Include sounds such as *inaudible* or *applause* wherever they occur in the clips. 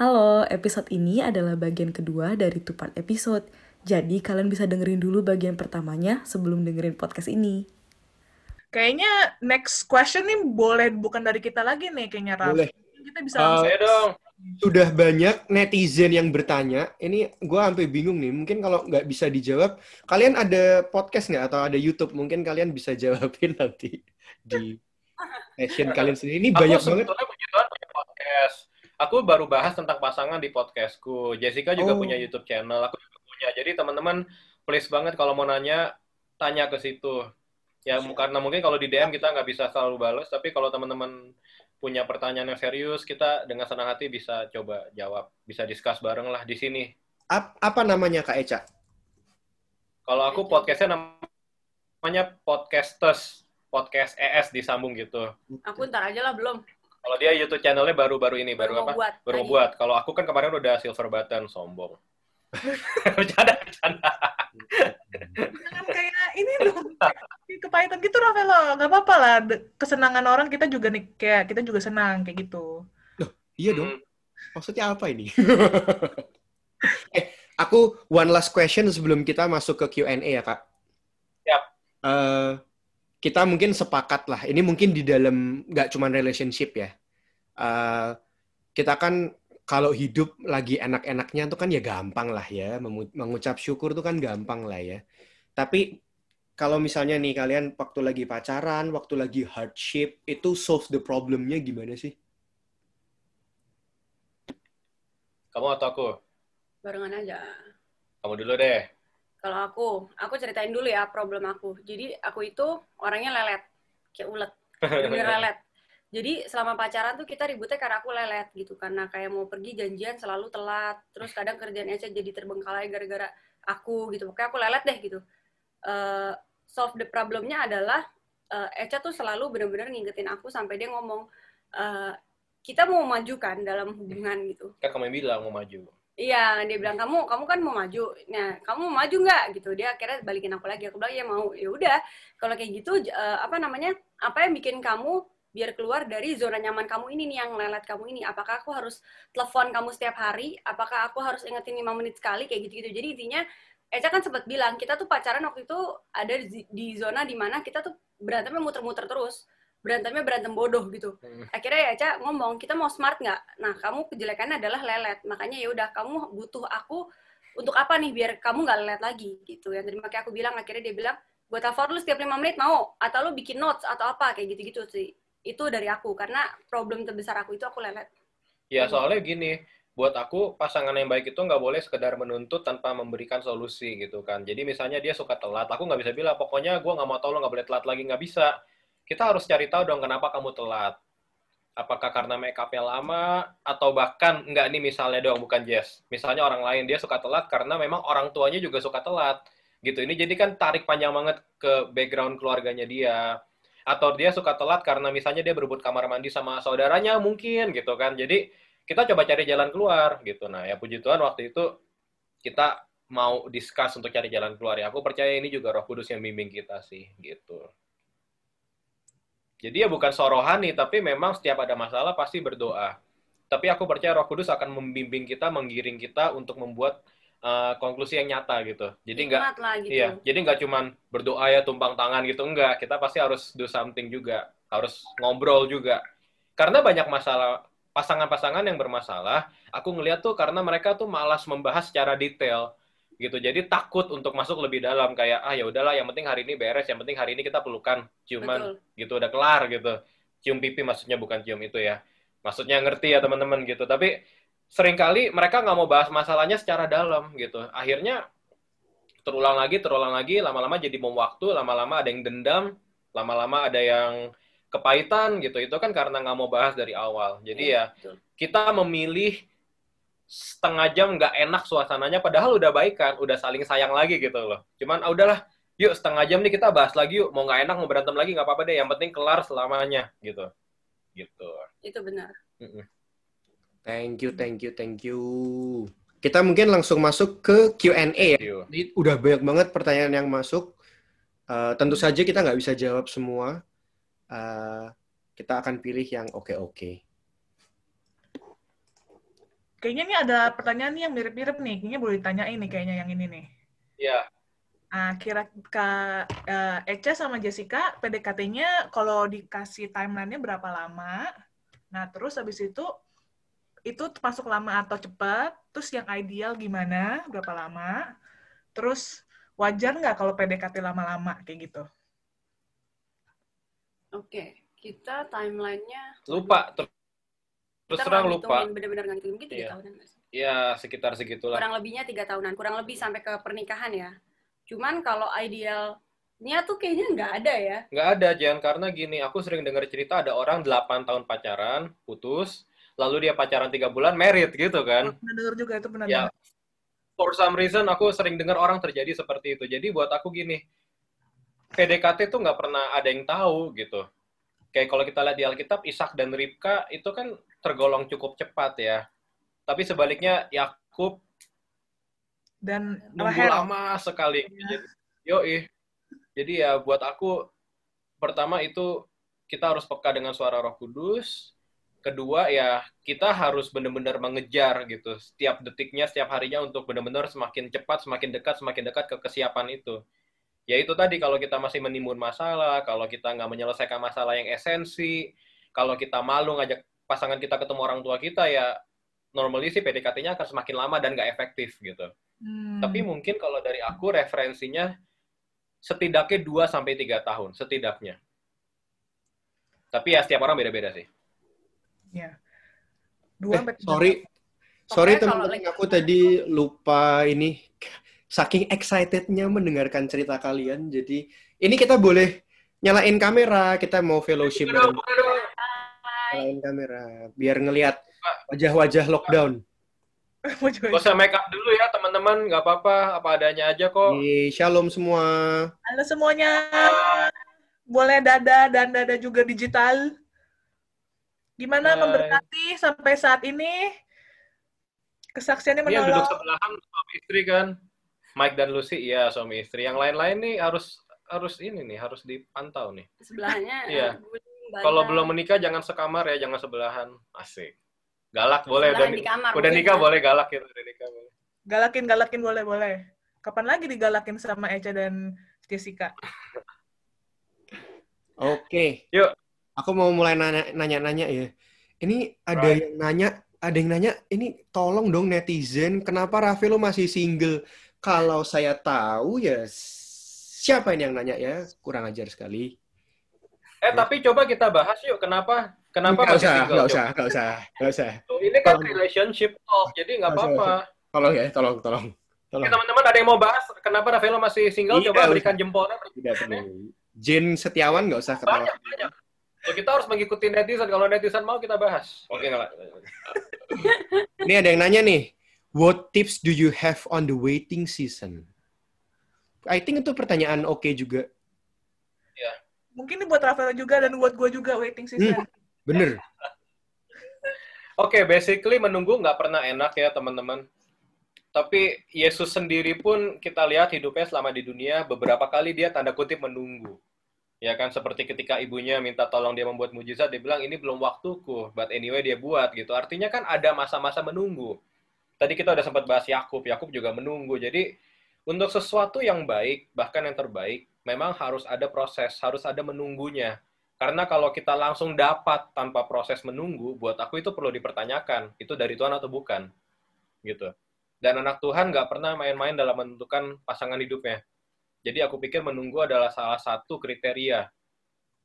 Halo, episode ini adalah bagian kedua dari two part episode. Jadi kalian bisa dengerin dulu bagian pertamanya sebelum dengerin podcast ini. Kayaknya next question nih boleh bukan dari kita lagi nih kayaknya Raf. Boleh. Kita bisa Uh, langsung- Ayo dong. Sudah banyak netizen yang bertanya. Ini gue sampai bingung nih. Mungkin kalau nggak bisa dijawab, kalian ada podcast nggak atau ada YouTube? Mungkin kalian bisa *laughs* jawabin nanti di *laughs* session kalian sendiri. Ini Aku banyak banget. punya podcast. Aku baru bahas tentang pasangan di podcastku. Jessica juga Oh. punya YouTube channel. Aku juga punya. Jadi teman-teman please banget kalau mau nanya tanya ke situ. Ya karena mungkin kalau di DM kita nggak bisa selalu balas, tapi kalau teman-teman punya pertanyaan yang serius, kita dengan senang hati bisa coba jawab, bisa discuss bareng lah di sini. Ap- apa namanya Kak Eca? Kalau aku podcastnya namanya podcasters, podcast ES disambung gitu. Aku ntar aja lah belum. Kalau dia YouTube channelnya baru-baru ini, baru, apa? buat. Baru lagi. buat. Kalau aku kan kemarin udah silver button, sombong. *laughs* bercanda, bercanda. Jangan kayak ini dong. Kepahitan gitu Ravelo. Gak apa-apa lah. Kesenangan orang kita juga nih kayak kita juga senang kayak gitu. Iya dong. Hmm. Maksudnya apa ini? *laughs* eh, aku one last question sebelum kita masuk ke Q&A ya, Kak. Siap. Eh, kita mungkin sepakat lah. Ini mungkin di dalam nggak cuma relationship ya. Eh, kita kan kalau hidup lagi enak-enaknya tuh kan ya gampang lah ya. Memu- Mengucap syukur tuh kan gampang lah ya. Tapi kalau misalnya nih kalian waktu lagi pacaran, waktu lagi hardship, itu solve the problemnya gimana sih? Kamu atau aku? Barengan aja. Kamu dulu deh. Kalau aku, aku ceritain dulu ya problem aku. Jadi aku itu orangnya lelet, kayak ulet, bener *laughs* lelet. Jadi selama pacaran tuh kita ributnya karena aku lelet gitu, karena kayak mau pergi janjian selalu telat, terus kadang kerjaan Eca jadi terbengkalai gara-gara aku gitu. Pokoknya aku lelet deh gitu. Eh, solve the problemnya adalah eh, Eca tuh selalu bener-bener ngingetin aku sampai dia ngomong eh, kita mau maju kan dalam hubungan gitu. Kan kamu bilang mau maju. Iya, dia bilang kamu kamu kan mau maju. Nah, kamu mau maju nggak gitu? Dia akhirnya balikin aku lagi. Aku bilang ya mau. Ya udah. Kalau kayak gitu eh, apa namanya? Apa yang bikin kamu biar keluar dari zona nyaman kamu ini nih yang lelet kamu ini? Apakah aku harus telepon kamu setiap hari? Apakah aku harus ingetin 5 menit sekali kayak gitu-gitu. Jadi intinya Eca kan sempat bilang kita tuh pacaran waktu itu ada di, di zona di mana kita tuh berantemnya muter-muter terus. Berantemnya berantem bodoh gitu. Hmm. akhirnya ya Ca ngomong kita mau smart nggak? Nah kamu kejelekannya adalah lelet. Makanya ya udah kamu butuh aku untuk apa nih biar kamu nggak lelet lagi gitu. Yang tadi makanya aku bilang akhirnya dia bilang gue telepon lu setiap lima menit mau? Atau lu bikin notes atau apa? Kayak gitu-gitu sih. Itu dari aku karena problem terbesar aku itu aku lelet. Ya Hmm. soalnya gini, buat aku pasangan yang baik itu nggak boleh sekedar menuntut tanpa memberikan solusi gitu kan. Jadi misalnya dia suka telat, aku nggak bisa bilang pokoknya gue nggak mau lo nggak boleh telat lagi. Nggak bisa. Kita harus cari tahu dong kenapa kamu telat. Apakah karena make up-nya lama atau bahkan nggak nih misalnya dong bukan Jess. Misalnya orang lain dia suka telat karena memang orang tuanya juga suka telat gitu. Ini jadi kan tarik panjang banget ke background keluarganya dia. Atau dia suka telat karena misalnya dia berebut kamar mandi sama saudaranya mungkin gitu kan. Jadi kita coba cari jalan keluar gitu. Nah, ya puji Tuhan waktu itu kita mau discuss untuk cari jalan keluar ya. Aku percaya ini juga Roh Kudus yang bimbing kita sih gitu. Jadi ya bukan sorohani, tapi memang setiap ada masalah pasti berdoa. Tapi aku percaya Roh Kudus akan membimbing kita, menggiring kita untuk membuat uh, konklusi yang nyata gitu. Jadi nggak gitu Iya, jadi nggak cuman berdoa ya tumpang tangan gitu, enggak. Kita pasti harus do something juga, harus ngobrol juga. Karena banyak masalah pasangan-pasangan yang bermasalah, aku ngeliat tuh karena mereka tuh malas membahas secara detail gitu. Jadi takut untuk masuk lebih dalam kayak ah ya udahlah yang penting hari ini beres, yang penting hari ini kita pelukan, ciuman betul gitu udah kelar gitu. Cium pipi maksudnya bukan cium itu ya. Maksudnya ngerti ya teman-teman gitu. Tapi sering kali mereka nggak mau bahas masalahnya secara dalam gitu. Akhirnya terulang lagi, terulang lagi, lama-lama jadi bom waktu, lama-lama ada yang dendam, lama-lama ada yang kepahitan gitu. Itu kan karena nggak mau bahas dari awal. Jadi ya betul. kita memilih setengah jam nggak enak suasananya, padahal udah baikan, udah saling sayang lagi gitu loh. Cuman ah, udahlah, yuk setengah jam nih kita bahas lagi yuk. Mau nggak enak, mau berantem lagi nggak apa-apa deh. Yang penting kelar selamanya gitu. Gitu. itu benar. Thank you, thank you, thank you. Kita mungkin langsung masuk ke Q&A ya. Ini udah banyak banget pertanyaan yang masuk. Eh, tentu saja kita nggak bisa jawab semua. Eh, kita akan pilih yang oke-oke. Kayaknya ini ada pertanyaan nih yang mirip-mirip nih. Kayaknya boleh ditanyain nih kayaknya yang ini nih. Ya, Ah, kira Kak eh, Eca sama Jessica PDKT-nya kalau dikasih timeline-nya berapa lama? Nah, terus habis itu itu masuk lama atau cepat? Terus yang ideal gimana? Berapa lama? Terus wajar nggak kalau PDKT lama-lama kayak gitu? Oke, kita timelinenya lupa. Ter- Terus terang nggak lupa. bener-bener nggak ngitungin mungkin tiga Iya. tahunan sih? Ya, sekitar segitulah. kurang lebihnya tiga tahunan kurang lebih sampai ke pernikahan ya cuman kalau idealnya tuh kayaknya nggak ada ya Nggak ada, Jan. Karena gini, aku sering dengar cerita ada orang 8 tahun pacaran, putus, lalu dia pacaran 3 bulan, merit gitu kan. Pernah denger juga itu pernah Ya, for some reason aku sering dengar orang terjadi seperti itu. Jadi buat aku gini, PDKT tuh nggak pernah ada yang tahu gitu. Kayak kalau kita lihat di Alkitab, Ishak dan Ribka itu kan tergolong cukup cepat ya. Tapi sebaliknya Yakub Dan nunggu Rahel. lama sekali. Jadi, yoi. Jadi ya buat aku pertama itu kita harus peka dengan suara Roh Kudus. Kedua ya kita harus benar-benar mengejar gitu setiap detiknya, setiap harinya untuk benar-benar semakin cepat, semakin dekat, semakin dekat ke kesiapan itu. Ya itu tadi kalau kita masih menimbun masalah, kalau kita nggak menyelesaikan masalah yang esensi, kalau kita malu ngajak pasangan kita ketemu orang tua kita ya normally sih PDKT-nya akan semakin lama dan nggak efektif gitu. Hmm. Tapi mungkin kalau dari aku referensinya setidaknya 2 sampai 3 tahun, setidaknya. Tapi ya setiap orang beda-beda sih. Ya. Dua Eh, sampai tiga sorry, sorry teman-teman aku tadi lupa ini saking excitednya mendengarkan cerita kalian. Jadi ini kita boleh nyalain kamera, kita mau fellowship bareng. Nyalain kamera biar ngelihat wajah-wajah lockdown. Gak usah make up dulu ya teman-teman, nggak apa-apa, apa adanya aja kok. Yeay, shalom semua. Halo semuanya. Boleh dada dan dada juga digital. Gimana Hai. memberkati sampai saat ini? Kesaksiannya Ini yang duduk menolong. sebelahan suami istri kan. Mike dan Lucy, iya suami istri. Yang lain-lain nih harus harus ini nih, harus dipantau nih. sebelahnya *laughs* Iya. Kalau belum menikah jangan sekamar ya, jangan sebelahan. Asik. Galak boleh, udah, di kamar udah nikah ya. boleh galak gitu, udah nikah boleh. Galakin, galakin boleh, boleh. Kapan lagi digalakin sama Eca dan Jessica? *laughs* Oke. Yuk. Aku mau mulai nanya- nanya-nanya ya. Ini ada Right. yang nanya, ada yang nanya, ini tolong dong netizen, kenapa Raffelo masih single? Kalau saya tahu ya siapa ini yang nanya ya? Kurang ajar sekali. Eh tapi coba kita bahas yuk kenapa kenapa Nggak usah, nggak usah, nggak usah, nggak usah. Ini kan Tolong. relationship talk, jadi nggak apa-apa. Tolong ya, tolong, tolong. Tolong. Oke, teman-teman ada yang mau bahas kenapa Rafaela masih single? Iya, Coba usah. berikan jempolnya. Tidak perlu. Jen Setiawan nggak usah ketawa. Banyak, banyak. So, kita harus mengikuti netizen. Kalau netizen mau kita bahas. Oke, nggak? Ini ada yang nanya nih, what tips do you have on the waiting season? I think itu pertanyaan oke juga. Mungkin ini buat Rafael juga dan buat gue juga waiting season. Hmm. Bener. *laughs* Oke, basically menunggu nggak pernah enak ya teman-teman. Tapi Yesus sendiri pun kita lihat hidupnya selama di dunia beberapa kali dia tanda kutip menunggu. Ya kan seperti ketika ibunya minta tolong dia membuat mujizat, dia bilang ini belum waktuku, but anyway dia buat gitu. Artinya kan ada masa-masa menunggu. Tadi kita udah sempat bahas Yakub, Yakub juga menunggu. Jadi untuk sesuatu yang baik, bahkan yang terbaik, memang harus ada proses, harus ada menunggunya. Karena kalau kita langsung dapat tanpa proses menunggu, buat aku itu perlu dipertanyakan, itu dari Tuhan atau bukan, gitu. Dan anak Tuhan nggak pernah main-main dalam menentukan pasangan hidupnya. Jadi aku pikir menunggu adalah salah satu kriteria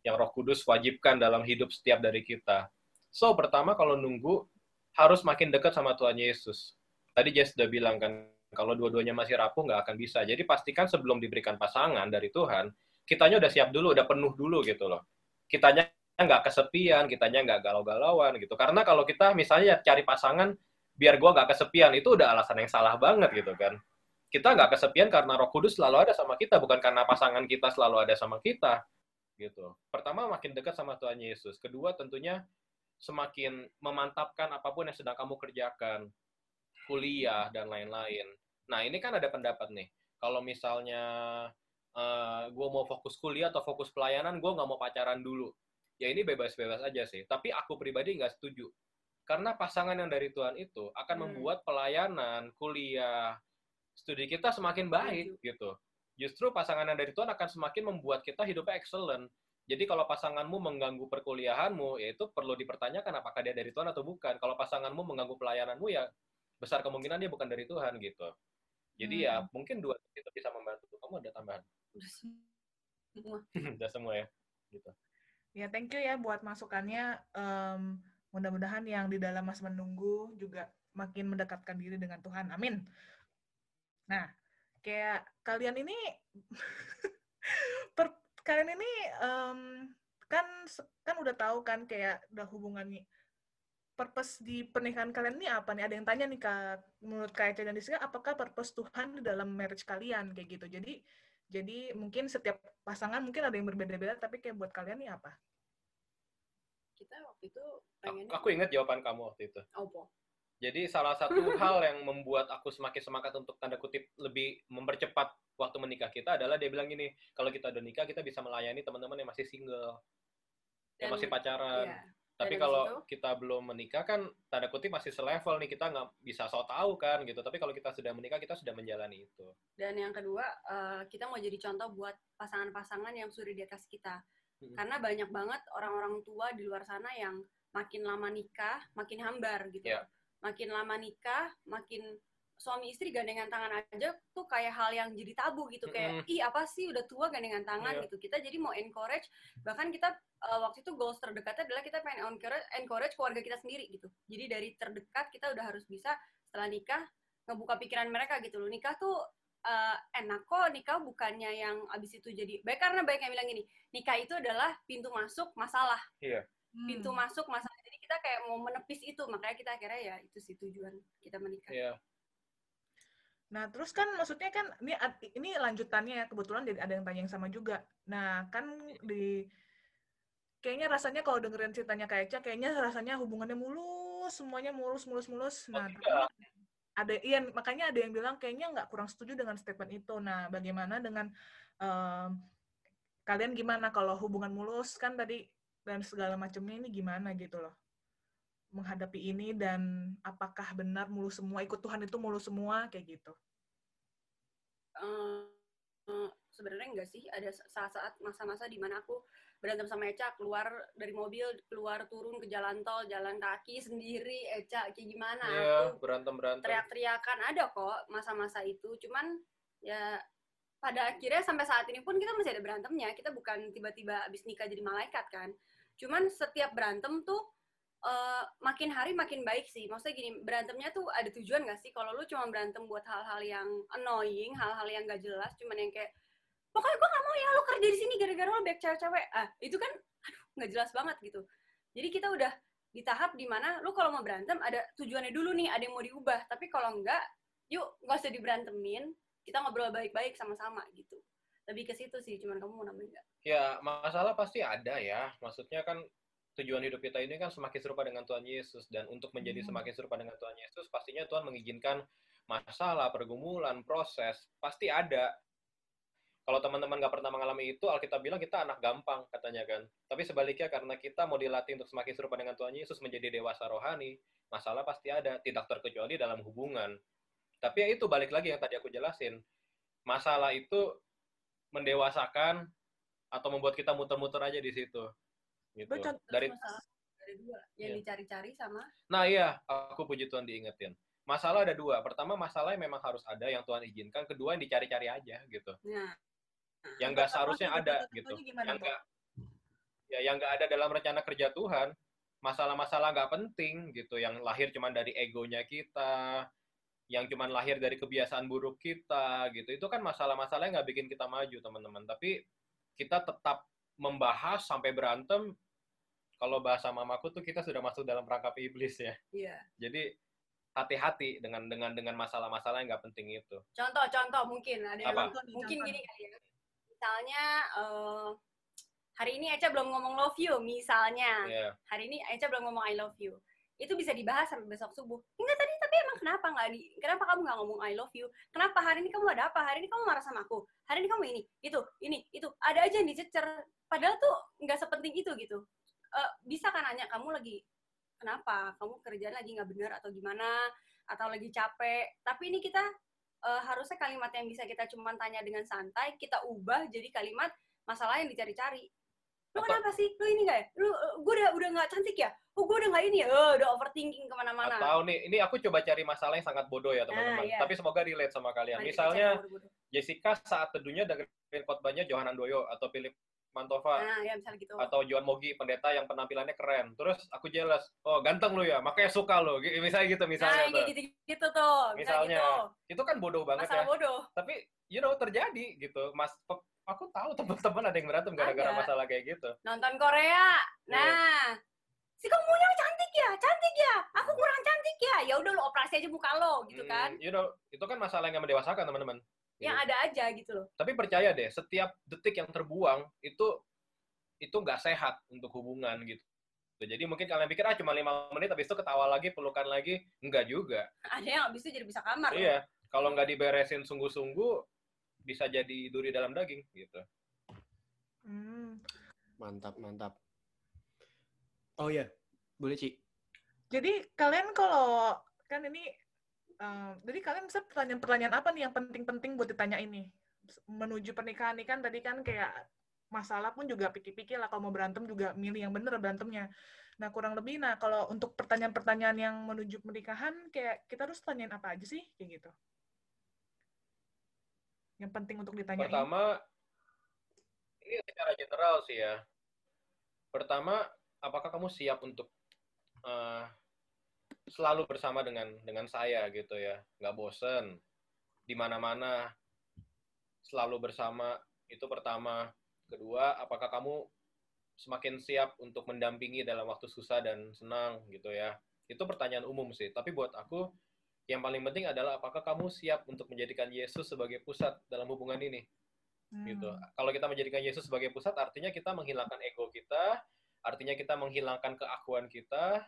yang Roh Kudus wajibkan dalam hidup setiap dari kita. So, pertama kalau nunggu harus makin dekat sama Tuhan Yesus. Tadi Jess udah bilang kan, kalau dua-duanya masih rapuh nggak akan bisa. Jadi pastikan sebelum diberikan pasangan dari Tuhan, kitanya udah siap dulu, udah penuh dulu gitu loh. Kitanya nggak kesepian, kitanya nggak galau-galauan gitu. Karena kalau kita misalnya cari pasangan, biar gua nggak kesepian, itu udah alasan yang salah banget gitu kan. Kita nggak kesepian karena Roh Kudus selalu ada sama kita, bukan karena pasangan kita selalu ada sama kita gitu. Pertama makin dekat sama Tuhan Yesus. Kedua tentunya semakin memantapkan apa pun yang sedang kamu kerjakan, kuliah dan lain-lain. Nah ini kan ada pendapat nih. Kalau misalnya gue mau fokus kuliah atau fokus pelayanan, gue nggak mau pacaran dulu. Ya ini bebas-bebas aja sih. Tapi aku pribadi nggak setuju. Karena pasangan yang dari Tuhan itu akan Hmm. membuat pelayanan, kuliah, studi kita semakin baik gitu. Justru pasangan yang dari Tuhan akan semakin membuat kita hidupnya excellent. Jadi kalau pasanganmu mengganggu perkuliahanmu, ya itu perlu dipertanyakan apakah dia dari Tuhan atau bukan. Kalau pasanganmu mengganggu pelayananmu, ya besar kemungkinan dia bukan dari Tuhan gitu. Jadi ya Hmm. mungkin dua itu bisa membantu. Kamu ada tambahan? Udah semua. *laughs* Udah semua ya. Gitu. Ya, thank you ya buat masukannya. Em, mudah-mudahan yang di dalam Mas menunggu juga makin mendekatkan diri dengan Tuhan. Amin. Nah, kayak kalian ini *laughs* per, kalian ini em, kan kan udah tahu kan kayak udah hubungannya purpose di pernikahan kalian ini apa nih? Ada yang tanya nih Kak, menurut Kak Eca dan Diska, apakah purpose Tuhan di dalam marriage kalian kayak gitu. Jadi jadi mungkin setiap pasangan mungkin ada yang berbeda-beda, tapi kayak buat kalian nih apa? Kita waktu itu Aku, pengennya aku ingat jawaban kamu waktu itu. opo. Jadi salah satu *laughs* hal yang membuat aku semakin semangat untuk tanda kutip lebih mempercepat waktu menikah kita adalah dia bilang gini, kalau kita udah nikah kita bisa melayani teman-teman yang masih single, yang Dan- masih pacaran. Iya. Tapi kalau itu- kita belum menikah kan tanda kutip masih selevel nih kita nggak bisa so tahu kan gitu. Tapi kalau kita sudah menikah kita sudah menjalani itu. Dan yang kedua, eh, kita mau jadi contoh buat pasangan-pasangan yang sudah di atas kita. Karena banyak banget orang-orang tua di luar sana yang makin lama nikah, makin hambar gitu. Iya. Makin lama nikah, makin suami istri gandengan tangan aja tuh kayak hal yang jadi tabu gitu. Kayak, ih apa sih udah tua gandengan tangan Iya. gitu. Kita jadi mau encourage, bahkan kita eh, waktu itu goals terdekatnya adalah kita pengen encourage, encourage keluarga kita sendiri gitu. Jadi dari terdekat kita udah harus bisa setelah nikah ngebuka pikiran mereka gitu loh. Nikah tuh eh, enak kok nikah bukannya yang abis itu jadi baik karena banyak yang bilang gini nikah itu adalah pintu masuk masalah pintu Hmm. masuk masalah jadi kita kayak mau menepis itu makanya kita akhirnya ya itu sih tujuan kita menikah Iya. Nah, terus kan maksudnya kan ini ini lanjutannya ya kebetulan jadi ada yang tanya yang sama juga. Nah, kan di kayaknya rasanya kalau dengerin ceritanya Kak Eca kayaknya rasanya hubungannya mulus, semuanya mulus mulus mulus. Nah, tidak. tapi ada iya makanya ada yang bilang kayaknya nggak kurang setuju dengan statement itu. Nah, bagaimana dengan em, kalian gimana kalau hubungan mulus kan tadi dan segala macamnya ini gimana gitu loh menghadapi ini dan apakah benar mulus semua ikut Tuhan itu mulus semua kayak gitu. Eh, eh, sebenarnya enggak sih. Ada saat-saat masa-masa di mana aku berantem sama Eca keluar dari mobil keluar turun ke jalan tol jalan kaki *laughs* sendiri Eca kayak gimana? Iya, aku berantem-berantem. teriak-teriakan ada kok masa-masa itu. Cuman ya pada akhirnya sampai saat ini pun kita masih ada berantemnya. Kita bukan tiba-tiba abis nikah jadi malaikat kan. Cuman setiap berantem tuh eh, makin hari makin baik sih. Maksudnya gini berantemnya tuh ada tujuan gak sih? Kalau lu cuma berantem buat hal-hal yang annoying hal-hal yang gak jelas cuman yang kayak pokoknya gue gak mau ya lo kerja di sini gara-gara lo baik cewek-cewek. Ah itu kan aduh nggak jelas banget gitu. Jadi kita udah di tahap di mana lu kalau mau berantem ada tujuannya dulu nih ada yang mau diubah. Tapi kalau enggak yuk nggak usah diberantemin kita ngobrol baik-baik sama-sama gitu. Lebih ke situ sih cuman kamu mau nambahin nggak? Ya, masalah pasti ada ya. Maksudnya kan tujuan hidup kita ini kan semakin serupa dengan Tuhan Yesus dan untuk menjadi Hmm. semakin serupa dengan Tuhan Yesus pastinya Tuhan mengizinkan masalah, pergumulan, proses pasti ada. Kalau teman-teman nggak pernah mengalami itu, Alkitab bilang kita anak gampang katanya kan. Tapi sebaliknya karena kita mau dilatih untuk semakin serupa dengan Tuhan Yesus menjadi dewasa rohani, masalah pasti ada, tidak terkecuali dalam hubungan. Tapi ya itu balik lagi yang tadi aku jelasin. Masalah itu mendewasakan atau membuat kita muter-muter aja di situ. Gitu. Contoh- Dari masalah ada dua yang Iya. dicari-cari sama Nah iya, aku puji Tuhan diingetin. Masalah ada dua. Pertama, masalah yang memang harus ada yang Tuhan izinkan. Kedua, yang dicari-cari aja gitu. nah Yang nggak seharusnya ada gitu. Yang nggak ya yang nggak ada dalam rencana kerja Tuhan. Masalah-masalah nggak penting gitu. Yang lahir cuma dari egonya kita, yang cuma lahir dari kebiasaan buruk kita gitu. Itu kan masalah-masalah yang nggak bikin kita maju teman-teman. Tapi kita tetap membahas sampai berantem. Kalau bahasa mamaku tuh kita sudah masuk dalam perangkap iblis ya. iya. Jadi hati-hati dengan dengan dengan masalah-masalah yang nggak penting itu. contoh-contoh mungkin. Ada yang Apa? Contoh mungkin contoh. gini kali ya. Misalnya eh, hari ini Eca belum ngomong love you misalnya. Ya, hari ini Eca belum ngomong I love you. Itu bisa dibahas sampai besok subuh. Enggak tadi tapi emang kenapa nggak di kenapa kamu nggak ngomong I love you? Kenapa hari ini kamu ada apa? Hari ini kamu marah sama aku? Hari ini kamu ini itu ini itu. Ada aja yang dicecer. Padahal tuh nggak sepenting itu gitu Eh, bisa kan nanya kamu lagi kenapa? Kamu kerjaan lagi nggak bener atau gimana? Atau lagi capek? Tapi ini kita uh, harusnya kalimat yang bisa kita cuma tanya dengan santai kita ubah jadi kalimat masalah yang dicari-cari. Lu Atau- kenapa sih? Lu ini nggak ya? Lu gue udah udah nggak cantik ya? Oh gue udah nggak ini ya? Oh, udah overthinking ke mana-mana. Atau nih, ini aku coba cari masalah yang sangat bodoh ya teman-teman. iya. Tapi semoga relate sama kalian. Mari Misalnya. Jessica saat teduhnya dengerin khotbahnya Johanan Doyo atau Philip Mantova nah ya misalnya gitu atau Johan Mogi pendeta yang penampilannya keren. Terus aku jelas, oh ganteng lu ya, makanya suka lu. Misalnya gitu nah misalnya kayak tuh. gitu-gitu tuh Misalnya, misalnya Itu kan bodoh gitu banget masalah ya. bodoh Tapi you know terjadi gitu. Mas aku tahu teman-teman ada yang berantem gara-gara masalah kayak gitu. nonton Korea. Nah, si kamu yang cantik ya, cantik ya. Aku kurang cantik ya. Ya udah lo operasi aja muka lo gitu Hmm, kan. You know, itu kan masalah yang mendewasakan teman-teman. Yang ada aja gitu loh. Tapi percaya deh, setiap detik yang terbuang itu itu nggak sehat untuk hubungan gitu. Jadi mungkin kalian pikir ah cuma lima menit habis itu ketawa lagi, pelukan lagi, enggak juga. Ada yang abis itu jadi bisa kamar loh. Iya, kalau nggak diberesin sungguh-sungguh bisa jadi duri dalam daging gitu. Hmm. Mantap, mantap. Oh ya, boleh Ci. Jadi kalian kalau kan ini, eh, jadi kalian bisa pertanyaan-pertanyaan apa nih yang penting-penting buat ditanya ini menuju pernikahan nih kan tadi kan kayak masalah pun juga pikir-pikir lah kalau mau berantem juga milih yang bener berantemnya. Nah kurang lebih, nah kalau untuk pertanyaan-pertanyaan yang menuju pernikahan kayak kita harus tanyain apa aja sih kayak gitu. Yang penting untuk ditanyain. Pertama, ini secara general sih ya. Pertama, apakah kamu siap untuk eh, selalu bersama dengan dengan saya gitu ya, nggak bosen di mana-mana, selalu bersama itu pertama. Kedua, apakah kamu semakin siap untuk mendampingi dalam waktu susah dan senang gitu ya? Itu pertanyaan umum sih. Tapi buat aku, yang paling penting adalah apakah kamu siap untuk menjadikan Yesus sebagai pusat dalam hubungan ini? Hmm. gitu. Kalau kita menjadikan Yesus sebagai pusat, artinya kita menghilangkan ego kita, artinya kita menghilangkan keakuan kita,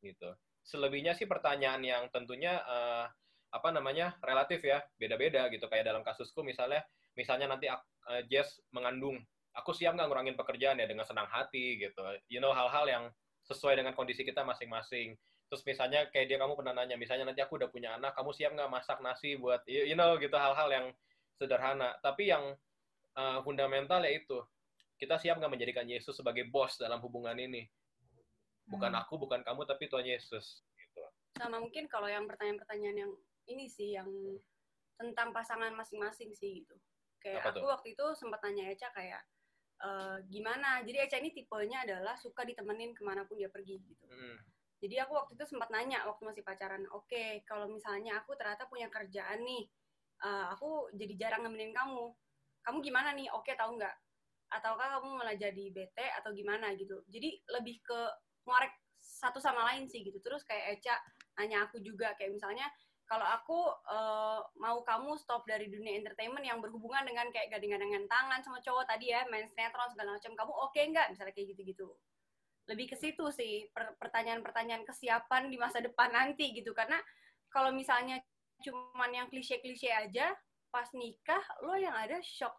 gitu. Selebihnya sih pertanyaan yang tentunya eh, apa namanya relatif ya, beda-beda gitu. Kayak dalam kasusku misalnya, misalnya nanti eh, Jess mengandung, aku siap nggak ngurangin pekerjaan ya dengan senang hati gitu. You know hal-hal yang sesuai dengan kondisi kita masing-masing. Terus misalnya kayak dia kamu pernah nanya, misalnya nanti aku udah punya anak, kamu siap nggak masak nasi buat, you you know gitu hal-hal yang sederhana. Tapi yang uh, fundamental yaitu kita siap nggak menjadikan Yesus sebagai bos dalam hubungan ini. Bukan Hmm. aku, bukan kamu, tapi Tuhan Yesus. Gitu. Sama mungkin kalau yang pertanyaan-pertanyaan yang ini sih yang tentang pasangan masing-masing sih gitu. Kayak Apa aku tuh? waktu itu sempat tanya Eca kayak eh, gimana. Jadi Eca ini tipenya adalah suka ditemenin ke mana pun dia pergi gitu. Mm. Jadi aku waktu itu sempat nanya waktu masih pacaran, oke kalau misalnya aku ternyata punya kerjaan nih, eh, aku jadi jarang nemenin kamu, kamu gimana nih? Oke tahu nggak? Ataukah kamu malah jadi bete atau gimana gitu? Jadi lebih ke ngorek satu sama lain sih gitu. Terus kayak Eca nanya aku juga kayak misalnya kalau aku eh, mau kamu stop dari dunia entertainment yang berhubungan dengan kayak gading-gadingan tangan sama cowok tadi ya, main sinetron segala macam, kamu oke nggak? Misalnya kayak gitu-gitu lebih ke situ sih per- pertanyaan-pertanyaan kesiapan di masa depan nanti gitu karena kalau misalnya cuman yang klise-klise aja pas nikah lo yang ada shock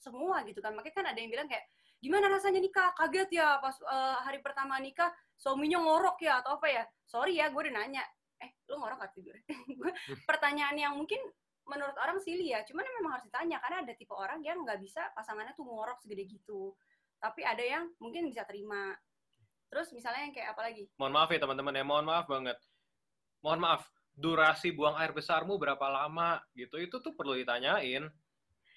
semua gitu kan makanya kan ada yang bilang kayak gimana rasanya nikah? Kaget ya pas eh, hari pertama nikah suaminya ngorok ya atau apa ya? Sorry ya gue udah nanya. Eh lo ngorok gak tidur? *laughs* Gue- pertanyaan yang mungkin menurut orang silly ya cuman memang harus ditanya karena ada tipe orang yang nggak bisa pasangannya tuh ngorok segede gitu. Tapi ada yang mungkin bisa terima. Terus misalnya yang kayak apa lagi? Mohon maaf ya teman-teman ya, mohon maaf banget. Mohon maaf, durasi buang air besarmu berapa lama gitu, itu tuh perlu ditanyain.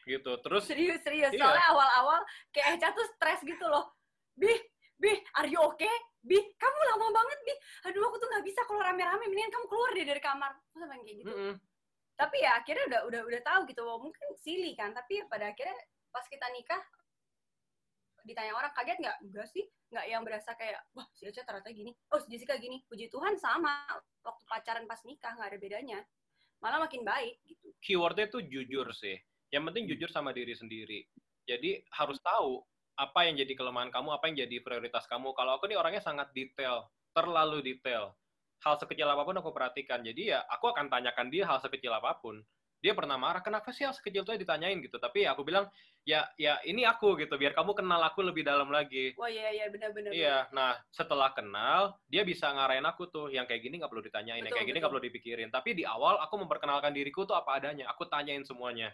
Gitu. Terus Serius, serius. Iya. Soalnya awal-awal kayak Eca tuh stres gitu loh. Bi, Bi, are you okay? Bi, kamu lama banget, Bi. Aduh, aku tuh nggak bisa kalau rame-rame. Mendingan kamu keluar deh dari kamar. Sampai kayak gitu. mm-mm. Tapi ya akhirnya udah udah udah tahu gitu. Mungkin silly kan. Tapi ya pada akhirnya pas kita nikah, ditanya orang kaget nggak? Enggak sih. Nggak yang berasa kayak, wah si Eca ternyata gini. Oh, si Jessica gini. Puji Tuhan sama. Waktu pacaran pas nikah, nggak ada bedanya. Malah makin baik gitu. keywordnya tuh jujur sih. Yang penting jujur sama diri sendiri. Jadi harus tahu apa yang jadi kelemahan kamu, apa yang jadi prioritas kamu. Kalau aku nih orangnya sangat detail, terlalu detail. Hal sekecil apa pun aku perhatikan. Jadi ya aku akan tanyakan dia hal sekecil apa pun. dia pernah marah kenapa sih hal sekecil itu ditanyain gitu tapi aku bilang ya ya ini aku gitu biar kamu kenal aku lebih dalam lagi Wah iya iya benar-benar. iya nah setelah kenal dia bisa ngarahin aku tuh yang kayak gini nggak perlu ditanyain yang Betul, kayak gini betul. nggak perlu dipikirin tapi di awal aku memperkenalkan diriku tuh apa adanya aku tanyain semuanya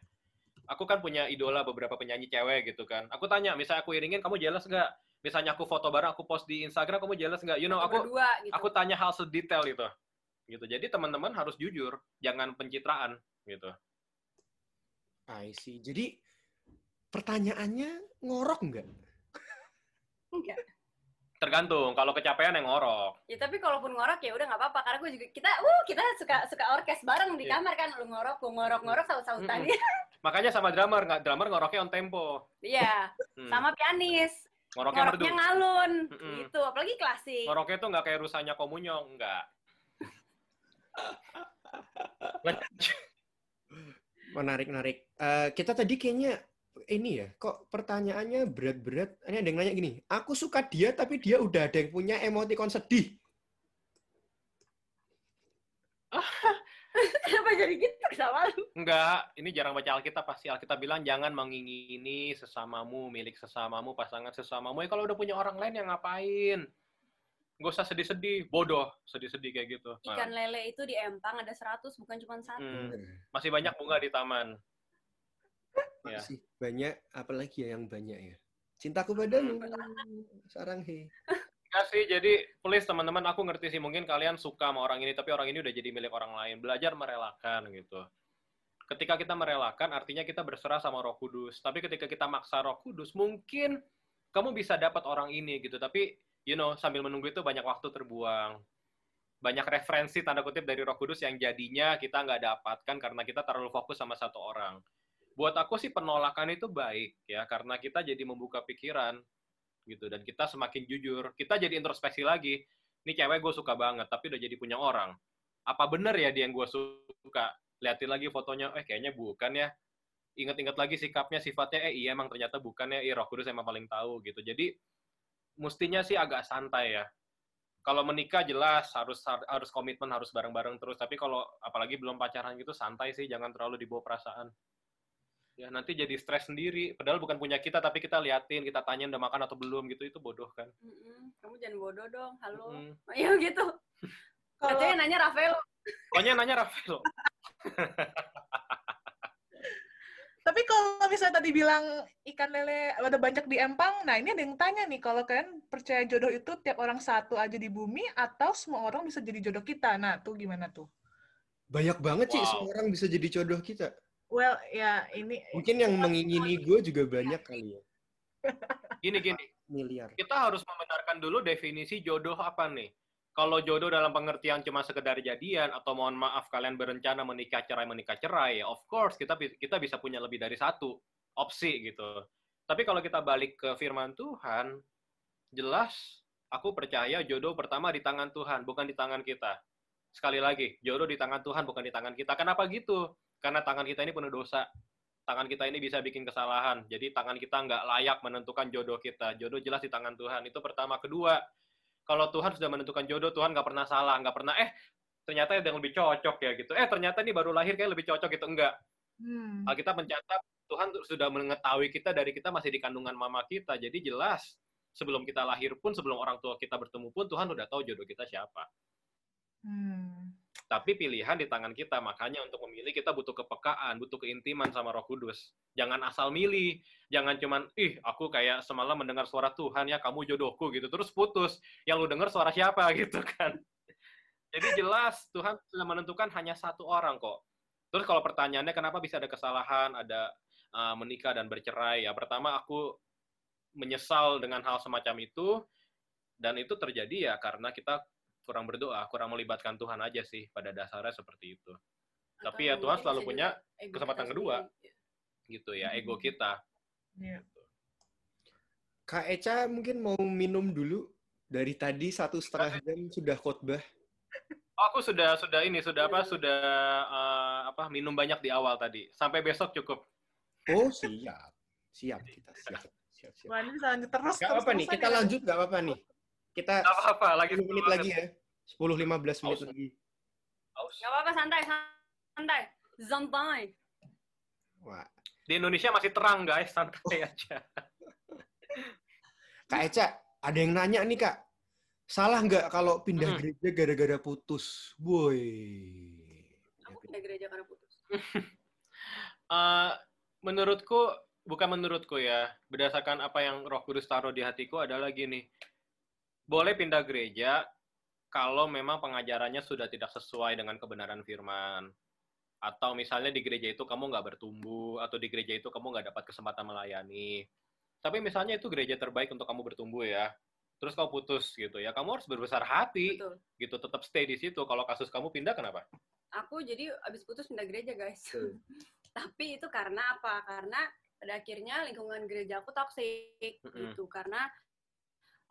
aku kan punya idola beberapa penyanyi cewek gitu kan. Aku tanya misalnya aku iringin kamu jelas nggak? Misalnya aku foto bareng aku post di Instagram kamu jelas nggak? You know aku berdua gitu. aku tanya hal sedetail itu gitu. Jadi teman-teman harus jujur jangan pencitraan gitu. I see. Jadi pertanyaannya ngorok nggak? Enggak. tergantung kalau kecapean yang ngorok. Ya tapi kalaupun ngorok ya udah nggak apa-apa. Karena gue juga kita uh kita suka suka orkes bareng di Iya. kamar kan. Lu ngorok gue ngorok-ngorok saut-sautan makanya sama drummer nggak drummer ngoroknya on tempo Iya, Hmm. sama pianis. ngoroknya merdu Ngoroknya ngalun Mm-mm. gitu, apalagi klasik. ngoroknya tuh nggak kayak rusanya komunyo enggak *laughs* Menarik, menarik. Eh, kita tadi kayaknya ini ya, kok pertanyaannya berat-berat. Ini ada yang nanya gini, aku suka dia tapi dia udah ada yang punya emoticon sedih. *laughs* Kenapa *laughs* jadi gitu sama lu? enggak ini jarang baca Alkitab pasti Alkitab bilang jangan mengingini sesamamu milik sesamamu pasangan sesamamu ya kalau udah punya orang lain yang ngapain Gak usah sedih-sedih bodoh sedih-sedih kayak gitu Nah, Ikan lele itu di empang ada 100 bukan cuma satu. Hmm. masih banyak bunga di taman ya Masih banyak, apalagi ya yang banyak ya. Cintaku padamu, sarang he. *laughs* Enggak sih, jadi please teman-teman, aku ngerti sih mungkin kalian suka sama orang ini, tapi orang ini udah jadi milik orang lain. Belajar merelakan gitu. Ketika kita merelakan, artinya kita berserah sama Roh Kudus. Tapi ketika kita maksa Roh Kudus, mungkin kamu bisa dapat orang ini gitu. Tapi, you know, sambil menunggu itu banyak waktu terbuang. Banyak referensi tanda kutip dari Roh Kudus yang jadinya kita nggak dapatkan karena kita terlalu fokus sama satu orang. Buat aku sih penolakan itu baik ya, karena kita jadi membuka pikiran gitu. Dan kita semakin jujur kita jadi introspeksi lagi. Ini cewek gue suka banget tapi udah jadi punya orang. Apa bener ya dia yang gue suka? Liatin lagi fotonya eh kayaknya bukan ya. Inget-inget lagi sikapnya sifatnya eh iya emang ternyata bukan ya. Iya roh kudus emang paling tahu gitu. Jadi mestinya sih agak santai ya. Kalau menikah jelas harus harus komitmen harus bareng-bareng terus. Tapi kalau apalagi belum pacaran gitu santai sih. Jangan terlalu dibawa perasaan ya nanti jadi stres sendiri padahal bukan punya kita tapi kita liatin kita tanyain udah makan atau belum gitu itu bodoh kan Mm-mm. Kamu jangan bodoh dong, halo. Mm. Ayo *laughs* gitu. Kalau Katanya nanya Rafael. pokoknya nanya Rafael *laughs* Tapi kalau misalnya tadi bilang ikan lele ada banyak di empang, nah ini ada yang tanya nih, kalau kalian percaya jodoh itu tiap orang satu aja di bumi atau semua orang bisa jadi jodoh kita? Nah, tuh gimana tuh? Banyak banget sih Wow. semua orang bisa jadi jodoh kita. Well, ya ini Mungkin yang mengingini gue juga banyak kali ya. *laughs* gini gini. Miliar. kita harus membenarkan dulu definisi jodoh apa nih? Kalau jodoh dalam pengertian cuma sekedar jadian atau mohon maaf kalian berencana menikah cerai menikah cerai ya of course kita kita bisa punya lebih dari satu opsi gitu. Tapi kalau kita balik ke firman Tuhan jelas aku percaya jodoh pertama di tangan Tuhan bukan di tangan kita. Sekali lagi jodoh di tangan Tuhan bukan di tangan kita. Kenapa gitu karena tangan kita ini penuh dosa tangan kita ini bisa bikin kesalahan. Jadi tangan kita nggak layak menentukan jodoh kita. Jodoh jelas di tangan Tuhan. Itu pertama. Kedua, kalau Tuhan sudah menentukan jodoh, Tuhan nggak pernah salah. Nggak pernah, eh ternyata ada yang lebih cocok ya gitu. Eh ternyata ini baru lahir kayak lebih cocok gitu. Enggak. hmm, Alkitab mencatat Tuhan sudah mengetahui kita dari kita masih di kandungan mama kita. Jadi jelas sebelum kita lahir pun, sebelum orang tua kita bertemu pun, Tuhan udah tahu jodoh kita siapa. hmm. Tapi pilihan di tangan kita, makanya untuk memilih kita butuh kepekaan, butuh keintiman sama Roh Kudus. Jangan asal milih, jangan cuman, ih aku kayak semalam mendengar suara Tuhan ya, kamu jodohku gitu, terus putus. Yang lu dengar suara siapa *laughs* gitu kan. Jadi jelas Tuhan sudah menentukan hanya satu orang kok. Terus kalau pertanyaannya kenapa bisa ada kesalahan, ada uh, menikah dan bercerai, ya pertama aku menyesal dengan hal semacam itu, dan itu terjadi ya karena kita kurang berdoa, kurang melibatkan Tuhan aja sih pada dasarnya seperti itu. Tapi ya Atau Tuhan mungkin selalu punya kesempatan kedua. sendiri. gitu ya, ego kita. Iya. Kak Eca mungkin mau minum dulu. Dari tadi satu setengah jam sudah khotbah. Oh, aku sudah sudah ini sudah apa sudah eh, apa minum banyak di awal tadi. Sampai besok cukup. Oh siap. Siap kita, siap. Siap, siap. Wah, ini lanjut terus. Gak apa-apa nih, kita ya. lanjut gak apa-apa nih. Kita Gak apa-apa, lagi 10 menit lagi ya. 10-15 menit Haus. lagi. Haus. Gak apa-apa santai santai. Santai. Wah. Di Indonesia masih terang guys, santai aja. Kak Eca, ada yang nanya nih Kak. Salah nggak kalau pindah Hmm. gereja gara-gara putus? Boy. Aku pindah gereja karena putus. *laughs* Eh, menurutku, bukan menurutku ya, berdasarkan apa yang Roh Kudus taruh di hatiku adalah gini. Boleh pindah gereja kalau memang pengajarannya sudah tidak sesuai dengan kebenaran firman. Atau misalnya di gereja itu kamu nggak bertumbuh, atau di gereja itu kamu nggak dapat kesempatan melayani. Tapi misalnya itu gereja terbaik untuk kamu bertumbuh ya. Terus kamu putus gitu ya, kamu harus berbesar hati Betul. gitu, tetap stay di situ. Kalau kasus kamu pindah kenapa? Aku jadi abis putus pindah gereja guys. *laughs* Tapi itu karena apa? Karena pada akhirnya lingkungan gereja aku toxic Mm-mm. gitu. Karena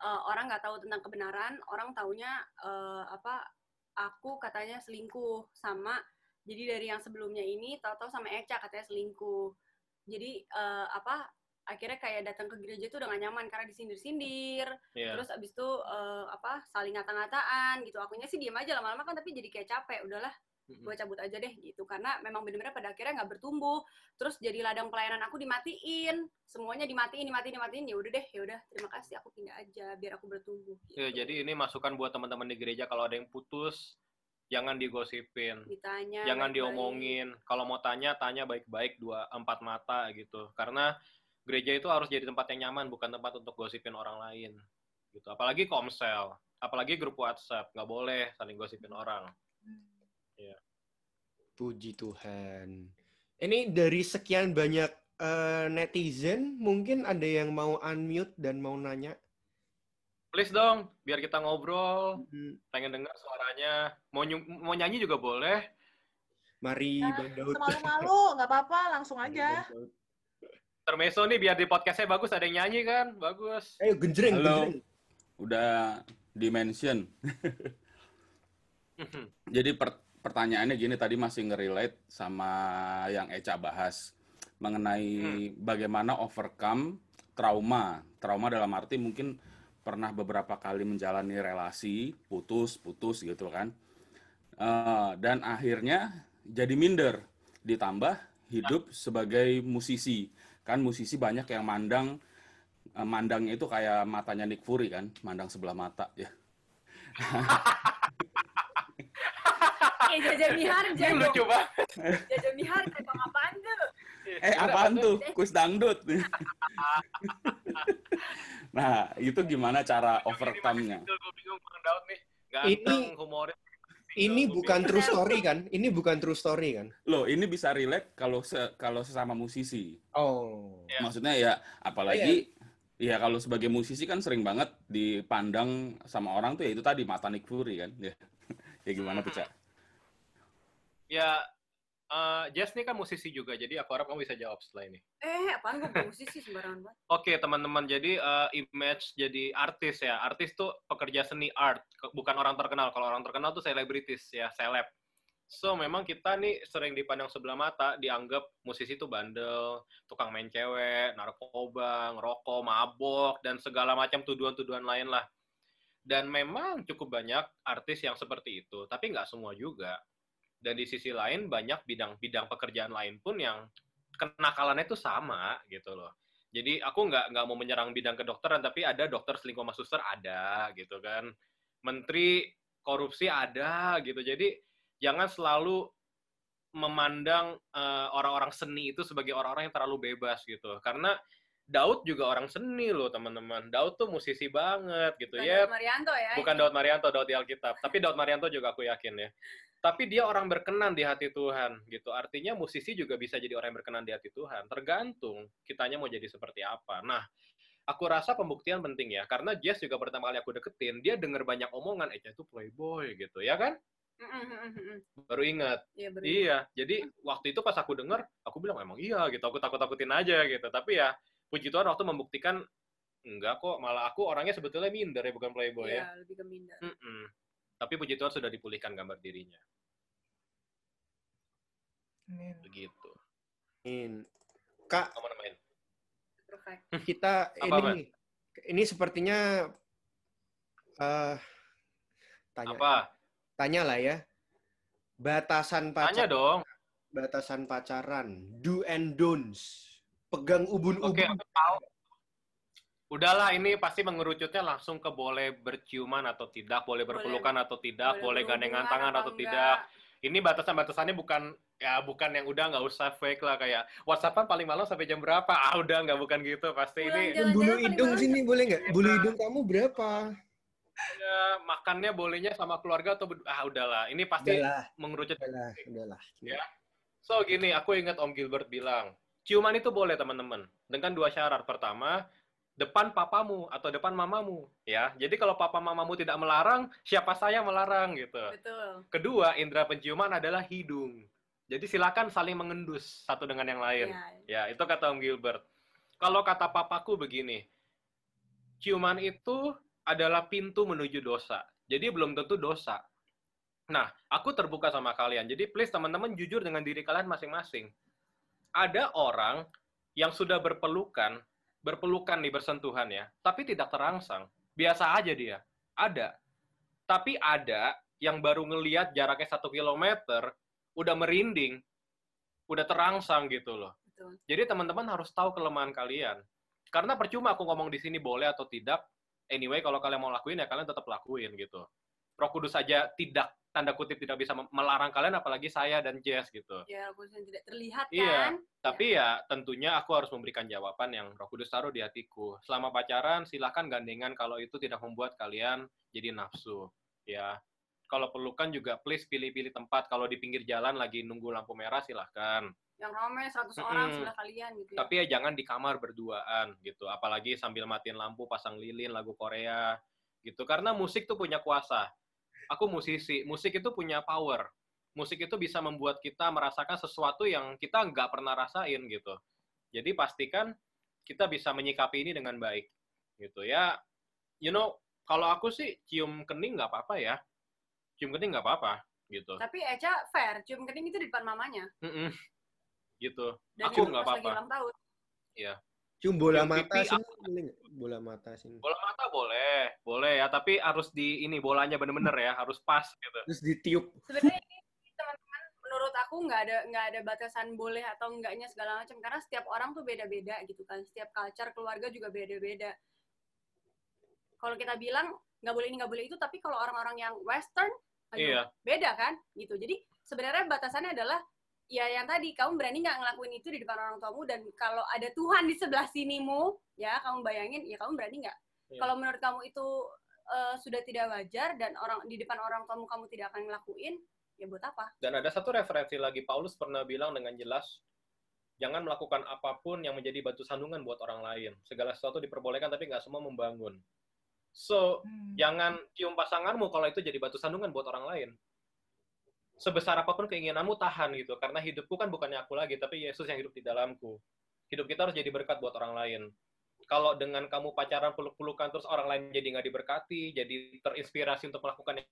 eh, orang nggak tahu tentang kebenaran, orang taunya eh, apa? Aku katanya selingkuh sama. Jadi dari yang sebelumnya ini tahu-tahu sama Eca katanya selingkuh. Jadi eh, apa? Akhirnya kayak datang ke gereja itu udah gak nyaman karena disindir-sindir. Iya. Terus abis itu eh, apa? Saling ngata-ngataan gitu. Akunya sih diem aja lama-lama kan tapi jadi kayak capek. Udahlah. Gue cabut aja deh gitu karena memang bener-bener pada akhirnya nggak bertumbuh terus jadi ladang pelayanan aku dimatiin semuanya dimatiin dimatiin dimatiin ya udah deh ya udah terima kasih aku pindah aja biar aku bertumbuh gitu. Ya, jadi ini masukan buat teman-teman di gereja kalau ada yang putus, jangan digosipin, ditanya jangan baik-baik. diomongin. Kalau mau tanya, tanya baik-baik dua empat mata gitu. Karena gereja itu harus jadi tempat yang nyaman, bukan tempat untuk gosipin orang lain. Gitu. Apalagi komsel, apalagi grup WhatsApp, nggak boleh saling gosipin orang. Puji Tuhan. Ini dari sekian banyak eh, netizen, mungkin ada yang mau unmute dan mau nanya. Please dong, biar kita ngobrol, Hmm, pengen dengar suaranya. Mau mau nyanyi juga boleh. Mari Ah, Bang Daud. Semalu-malu, nggak apa-apa, langsung aja. Termeso nih biar di podcastnya bagus ada yang nyanyi kan, bagus. Ayo genjreng, Halo. genjreng. Udah dimention. Jadi per- pertanyaannya gini tadi masih nge-relate sama yang Eca bahas mengenai bagaimana overcome trauma. Trauma dalam arti mungkin pernah beberapa kali menjalani relasi, putus-putus gitu kan. Eh, dan akhirnya jadi minder. Ditambah hidup sebagai musisi. Kan musisi banyak yang mandang eh, mandangnya itu kayak matanya Nick Fury kan, mandang sebelah mata ya. *laughs* eh Jaja Mihar Ini lucu banget. Jaja Mihar kayak apaan tuh Eh apaan tuh? Kus dangdut. nah, itu gimana cara overcome-nya? Gue bingung Bang Daud nih. Ganteng, Ini- humoris. Ini bukan true story kan? Ini bukan true story kan? Loh, ini bisa relate kalau se- kalau sesama musisi. Oh. Ya. Maksudnya ya apalagi ya kalau sebagai musisi kan sering banget dipandang sama orang tuh ya itu tadi mata Nick Fury kan. Ya. *laughs* ya gimana tuh, Cak? Ya, eh, Jess nih kan musisi juga, jadi aku harap kamu bisa jawab setelah ini. eh apaan gue musisi sembarangan banget *laughs* Oke, teman-teman, jadi eh, image jadi artis ya. Artis tuh pekerja seni art, bukan orang terkenal. Kalau orang terkenal tuh selebritis ya, seleb. So, memang kita nih sering dipandang sebelah mata, dianggap musisi tuh bandel, tukang main cewek, narkoba, ngerokok, mabok, dan segala macam tuduhan-tuduhan lain lah. Dan memang cukup banyak artis yang seperti itu, tapi nggak semua juga. Dan di sisi lain, banyak bidang-bidang pekerjaan lain pun yang kenakalannya itu sama gitu loh. Jadi aku nggak nggak mau menyerang bidang kedokteran, tapi ada dokter selingkuh sama suster ada gitu kan. Menteri korupsi ada gitu. Jadi jangan selalu memandang eh, orang-orang seni itu sebagai orang-orang yang terlalu bebas gitu. Karena Daud juga orang seni loh teman-teman. Daud tuh musisi banget gitu Bukan ya. Daud Marianto ya Bukan Daud Marianto, Daud di Alkitab. Tapi Daud Marianto juga aku yakin ya. Tapi dia orang berkenan di hati Tuhan gitu. Artinya musisi juga bisa jadi orang yang berkenan di hati Tuhan. Tergantung kitanya mau jadi seperti apa. Nah, aku rasa pembuktian penting ya. Karena Jess juga pertama kali aku deketin, dia denger banyak omongan, eh itu playboy gitu. Ya kan? Mm, mm, mm, mm, mm. Baru ingat. Iya bener. Iya, jadi waktu itu pas aku denger, aku bilang emang iya gitu, aku takut-takutin aja gitu. Tapi ya, puji Tuhan waktu membuktikan, enggak kok, malah aku orangnya sebetulnya minder ya, bukan playboy ya. Iya, lebih ke minder. Mm-mm. Tapi puji Tuhan sudah dipulihkan gambar dirinya. Amin. Begitu. In. Kak, Kamu namain. *laughs* Kita Apa, ini Mas? ini sepertinya eh tanya Apa? tanya lah ya. Batasan Tanya pacar dong. batasan pacaran, do and don'ts. Pegang ubun-ubun. Oke, aku tahu. Udahlah, ini pasti mengerucutnya langsung ke boleh berciuman atau tidak, boleh berpelukan atau tidak, boleh, gandengan berhubungan tangan atau enggak. tidak. Ini batasan-batasannya bukan ya bukan yang udah nggak usah fake lah kayak WhatsAppan paling malam sampai jam berapa? Ah udah nggak bukan gitu pasti Pulang ini bulu hidung sini boleh nggak? Bulu hidung kamu berapa? ya, makannya bolehnya sama keluarga atau ah udahlah ini pasti Udahlah, mengerucut. udahlah, udahlah. Ya. So gini, aku ingat Om Gilbert bilang ciuman itu boleh teman-teman dengan dua syarat. Pertama depan papamu atau depan mamamu ya. Jadi kalau papa mamamu tidak melarang, siapa saya melarang gitu. Betul. Kedua, indera penciuman adalah hidung. Jadi silakan saling mengendus satu dengan yang lain. Ya. Ya, itu kata Om Gilbert. Kalau kata papaku begini, ciuman itu adalah pintu menuju dosa. Jadi belum tentu dosa. Nah, aku terbuka sama kalian. Jadi please teman-teman jujur dengan diri kalian masing-masing. Ada orang yang sudah berpelukan, berpelukan nih bersentuhan ya, tapi tidak terangsang. Biasa aja dia. Ada. Tapi ada yang baru ngeliat jaraknya satu kilometer, udah merinding, udah terangsang gitu loh. Betul. Jadi teman-teman harus tahu kelemahan kalian. Karena percuma aku ngomong di sini boleh atau tidak. Anyway, kalau kalian mau lakuin ya kalian tetap lakuin gitu. Roh Kudus saja tidak tanda kutip tidak bisa melarang kalian apalagi saya dan Jess gitu. Ya, khususnya tidak terlihat Iya. kan. Tapi ya tentunya aku harus memberikan jawaban yang Roh Kudus taruh di hatiku. Selama pacaran silahkan gandengan kalau itu tidak membuat kalian jadi nafsu. Ya. Kalau pelukan juga please pilih-pilih tempat. Kalau di pinggir jalan lagi nunggu lampu merah silahkan. Yang ramai 100 Mm-mm. orang sebelah kalian gitu ya. Tapi ya jangan di kamar berduaan gitu. Apalagi sambil matiin lampu, pasang lilin, lagu Korea gitu. Karena musik tuh punya kuasa. Aku musisi, musik itu punya power. Musik itu bisa membuat kita merasakan sesuatu yang kita nggak pernah rasain gitu. Jadi pastikan kita bisa menyikapi ini dengan baik gitu ya. You know, kalau aku sih cium kening nggak apa-apa ya. Cium kening nggak apa-apa gitu. Tapi Eca fair, cium kening itu di depan mamanya. Mm-mm. Gitu. Dan Aku nggak apa-apa. ulang Cium bola mata nggak? Bola mata sini. Bola mata boleh, boleh ya, tapi harus di ini bolanya bener-bener ya, harus pas gitu. Terus ditiup. Sebenarnya ini teman-teman menurut aku nggak ada nggak ada batasan boleh atau enggaknya segala macam karena setiap orang tuh beda-beda gitu kan. Setiap culture keluarga juga beda-beda. Kalau kita bilang nggak boleh ini nggak boleh itu, tapi kalau orang-orang yang western aduh, Iya. beda kan gitu. Jadi sebenarnya batasannya adalah ya yang tadi kamu berani nggak ngelakuin itu di depan orang tuamu dan kalau ada Tuhan di sebelah sinimu ya kamu bayangin ya kamu berani nggak Iya. kalau menurut kamu itu eh, sudah tidak wajar dan orang di depan orang tuamu kamu tidak akan ngelakuin ya buat apa Dan ada satu referensi lagi, Paulus pernah bilang dengan jelas, jangan melakukan apa pun yang menjadi batu sandungan buat orang lain. Segala sesuatu diperbolehkan, tapi nggak semua membangun. So, Hmm. jangan cium pasanganmu kalau itu jadi batu sandungan buat orang lain. Sebesar apa pun keinginanmu, tahan gitu. Karena hidupku kan bukannya aku lagi, tapi Yesus yang hidup di dalamku. Hidup kita harus jadi berkat buat orang lain. Kalau dengan kamu pacaran peluk-pelukan, terus orang lain jadi nggak diberkati, jadi terinspirasi untuk melakukan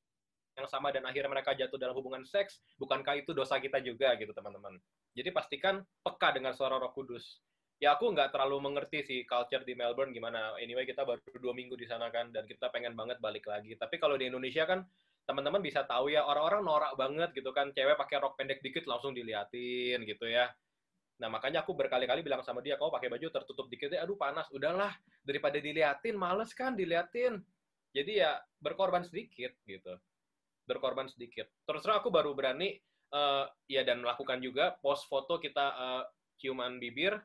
yang sama dan akhirnya mereka jatuh dalam hubungan seks, bukankah itu dosa kita juga gitu teman-teman. Jadi pastikan peka dengan suara roh kudus. Ya aku nggak terlalu mengerti sih culture di Melbourne gimana. Anyway kita baru dua minggu di sana kan dan kita pengen banget balik lagi. Tapi kalau di Indonesia kan teman-teman bisa tahu ya orang-orang norak banget gitu kan. Cewek pakai rok pendek dikit langsung diliatin gitu ya. Nah makanya aku berkali-kali bilang sama dia, kau pakai baju tertutup dikit, aduh panas, udahlah daripada diliatin, males kan diliatin. Jadi ya berkorban sedikit gitu berkorban sedikit. Terus terang aku baru berani eh, ya dan melakukan juga post foto kita eh, ciuman bibir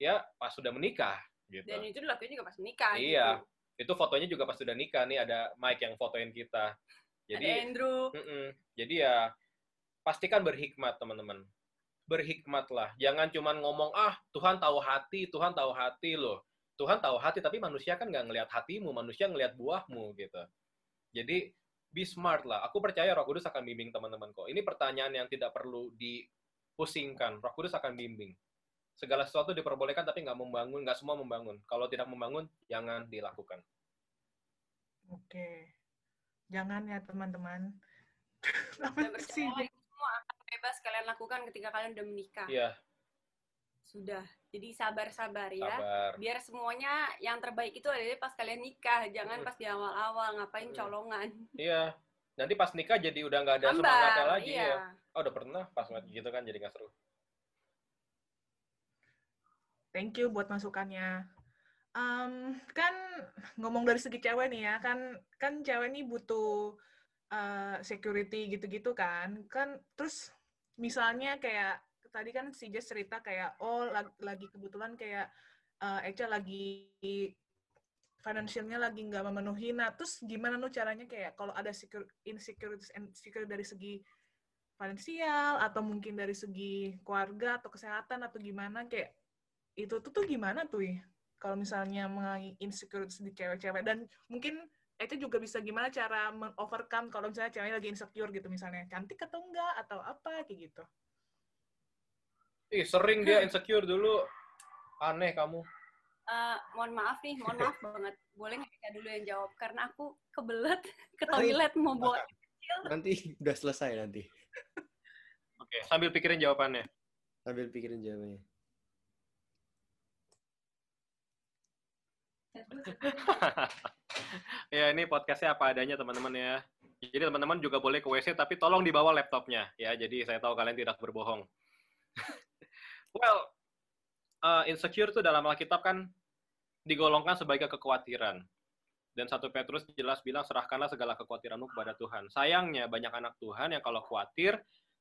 ya pas sudah menikah gitu. dan itu dilakuin juga pas menikah Iya. gitu. Itu fotonya juga pas sudah nikah nih ada Mike yang fotoin kita. Ada Jadi Andrew mm-mm. jadi ya pastikan berhikmat teman-teman. Berhikmatlah. Jangan cuman ngomong ah Tuhan tahu hati, Tuhan tahu hati loh. Tuhan tahu hati tapi manusia kan nggak ngelihat hatimu, manusia ngelihat buahmu gitu. Jadi be smart lah. Aku percaya Roh Kudus akan bimbing teman-teman kok. Ini pertanyaan yang tidak perlu dipusingkan. Roh Kudus akan bimbing. Segala sesuatu diperbolehkan tapi nggak membangun, nggak semua membangun. Kalau tidak membangun, jangan dilakukan. Oke. Jangan ya teman-teman. *laughs* Itu semua akan bebas kalian lakukan ketika kalian udah menikah. Iya. Sudah. Jadi sabar-sabar ya. Sabar. Biar semuanya yang terbaik itu ada pas kalian nikah, jangan pas di awal-awal ngapain colongan. Iya. Nanti pas nikah jadi udah nggak ada Ambar, semangatnya lagi ya. iya. ya. Oh, udah pernah pas gitu kan jadi nggak seru. Thank you buat masukannya. Um, kan ngomong dari segi cewek nih ya, kan kan cewek nih butuh uh, security gitu-gitu kan. Kan terus misalnya kayak tadi kan si Jess cerita kayak oh lagi, kebetulan kayak uh, Echa lagi financialnya lagi nggak memenuhi. Nah, terus gimana nu caranya kayak kalau ada secure, insecurities dari segi finansial atau mungkin dari segi keluarga atau kesehatan atau gimana kayak itu tuh tuh gimana tuh ya? Kalau misalnya mengalami insecurities di cewek-cewek dan mungkin itu juga bisa gimana cara mengovercome kalau misalnya ceweknya lagi insecure gitu misalnya cantik atau enggak atau apa kayak gitu. Ih, sering dia insecure dulu. Aneh kamu. Uh, mohon maaf nih, mohon maaf *laughs* banget. Boleh nggak kita dulu yang jawab? Karena aku kebelet *laughs* ke toilet mau buat Nanti udah selesai nanti. Oke, sambil pikirin jawabannya. Sambil pikirin jawabannya. *laughs* ya ini podcastnya apa adanya teman-teman ya. Jadi teman-teman juga boleh ke WC tapi tolong dibawa laptopnya ya. Jadi saya tahu kalian tidak berbohong. *laughs* well, uh, insecure itu dalam Alkitab kan digolongkan sebagai kekhawatiran. Dan satu Petrus jelas bilang serahkanlah segala kekhawatiranmu kepada Tuhan. Sayangnya banyak anak Tuhan yang kalau khawatir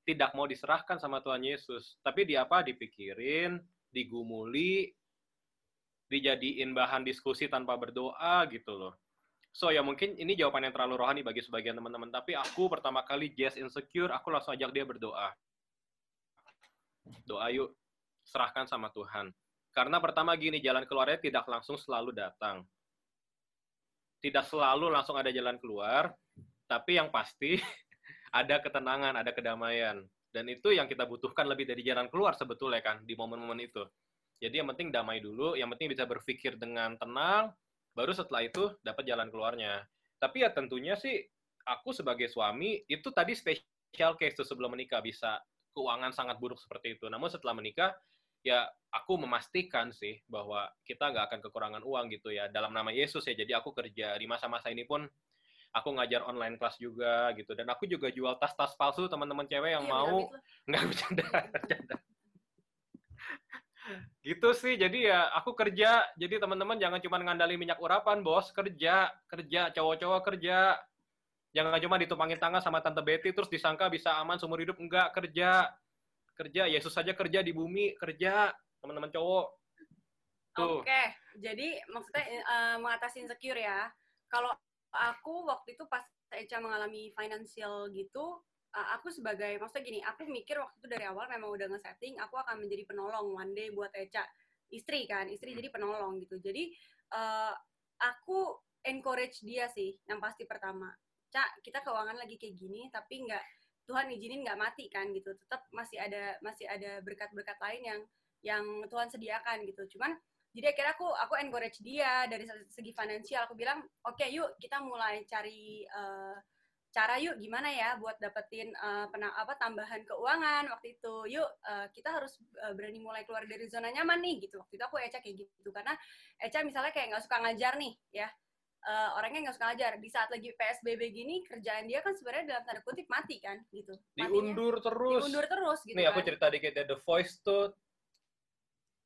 tidak mau diserahkan sama Tuhan Yesus. Tapi di apa? Dipikirin, digumuli, dijadiin bahan diskusi tanpa berdoa gitu loh. So ya mungkin ini jawaban yang terlalu rohani bagi sebagian teman-teman. Tapi aku pertama kali Jazz insecure, aku langsung ajak dia berdoa. Doa yuk, serahkan sama Tuhan. Karena pertama gini, jalan keluarnya tidak langsung selalu datang. Tidak selalu langsung ada jalan keluar, tapi yang pasti *laughs* ada ketenangan, ada kedamaian. Dan itu yang kita butuhkan lebih dari jalan keluar sebetulnya kan, di momen-momen itu. Jadi yang penting damai dulu, yang penting bisa berpikir dengan tenang, baru setelah itu dapat jalan keluarnya. Tapi ya tentunya sih aku sebagai suami itu tadi special case tuh sebelum menikah bisa keuangan sangat buruk seperti itu. Namun setelah menikah ya aku memastikan sih bahwa kita nggak akan kekurangan uang gitu ya dalam nama Yesus ya. Jadi aku kerja di masa-masa ini pun aku ngajar online kelas juga gitu dan aku juga jual tas-tas palsu teman-teman cewek yang iya, mau *laughs* nggak bercanda bercanda gitu sih jadi ya aku kerja jadi teman-teman jangan cuma ngandali minyak urapan bos. Kerja kerja cowok-cowok kerja. Jangan cuma ditumpangin tangan sama tante Betty terus disangka bisa aman seumur hidup. Enggak kerja. Kerja Yesus saja kerja di bumi. Kerja teman-teman cowok. Oke okay. jadi maksudnya uh, mengatasi insecure ya. Kalau aku waktu itu pas Eca mengalami financial gitu uh, aku sebagai maksudnya gini aku mikir waktu itu dari awal memang udah nge-setting aku akan menjadi penolong one day buat Eca. Istri kan istri jadi penolong gitu. Jadi uh, aku encourage dia sih yang pasti pertama. Cak kita keuangan lagi kayak gini tapi nggak Tuhan izinin nggak mati kan gitu. Tetap masih ada masih ada berkat-berkat lain yang yang Tuhan sediakan gitu. Cuman jadi akhirnya aku aku encourage dia dari segi finansial. Aku bilang oke okay, yuk kita mulai cari uh, cara yuk gimana ya buat dapetin uh, pena, apa tambahan keuangan? Waktu itu yuk uh, kita harus uh, berani mulai keluar dari zona nyaman nih gitu. Waktu itu aku Eca kayak gitu karena Eca misalnya kayak nggak suka ngajar nih ya. Uh, orangnya nggak suka ngajar. Di saat lagi PSBB gini kerjaan dia kan sebenarnya dalam tanda kutip mati kan gitu. Matinya, diundur terus. Diundur terus gitu nih kan. aku cerita dikit ya. The Voice tuh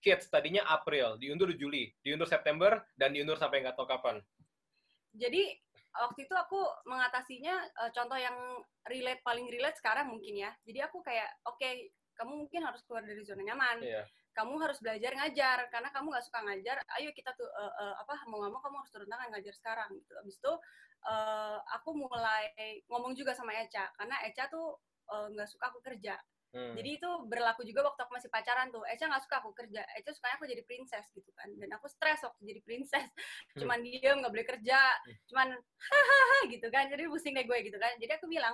Kids tadinya April diundur Juli diundur September dan diundur sampai nggak tahu kapan. Jadi waktu itu aku mengatasinya uh, contoh yang relate paling relate sekarang mungkin ya. Jadi aku kayak oke, okay, kamu mungkin harus keluar dari zona nyaman. Yeah. Kamu harus belajar ngajar karena kamu nggak suka ngajar. Ayo kita tuh uh, uh, apa mau nggak mau kamu harus turun tangan ngajar sekarang gitu. Abis itu uh, aku mulai ngomong juga sama Eca karena Eca tuh nggak uh, suka aku kerja. Hmm. Jadi itu berlaku juga waktu aku masih pacaran tuh. Eca nggak suka aku kerja. Eca sukanya aku jadi princess gitu kan. Dan aku stres waktu jadi princess. Hmm. Cuman diem, nggak boleh kerja. Hmm. Cuman hahaha gitu kan. Jadi pusing deh gue gitu kan. Jadi aku bilang,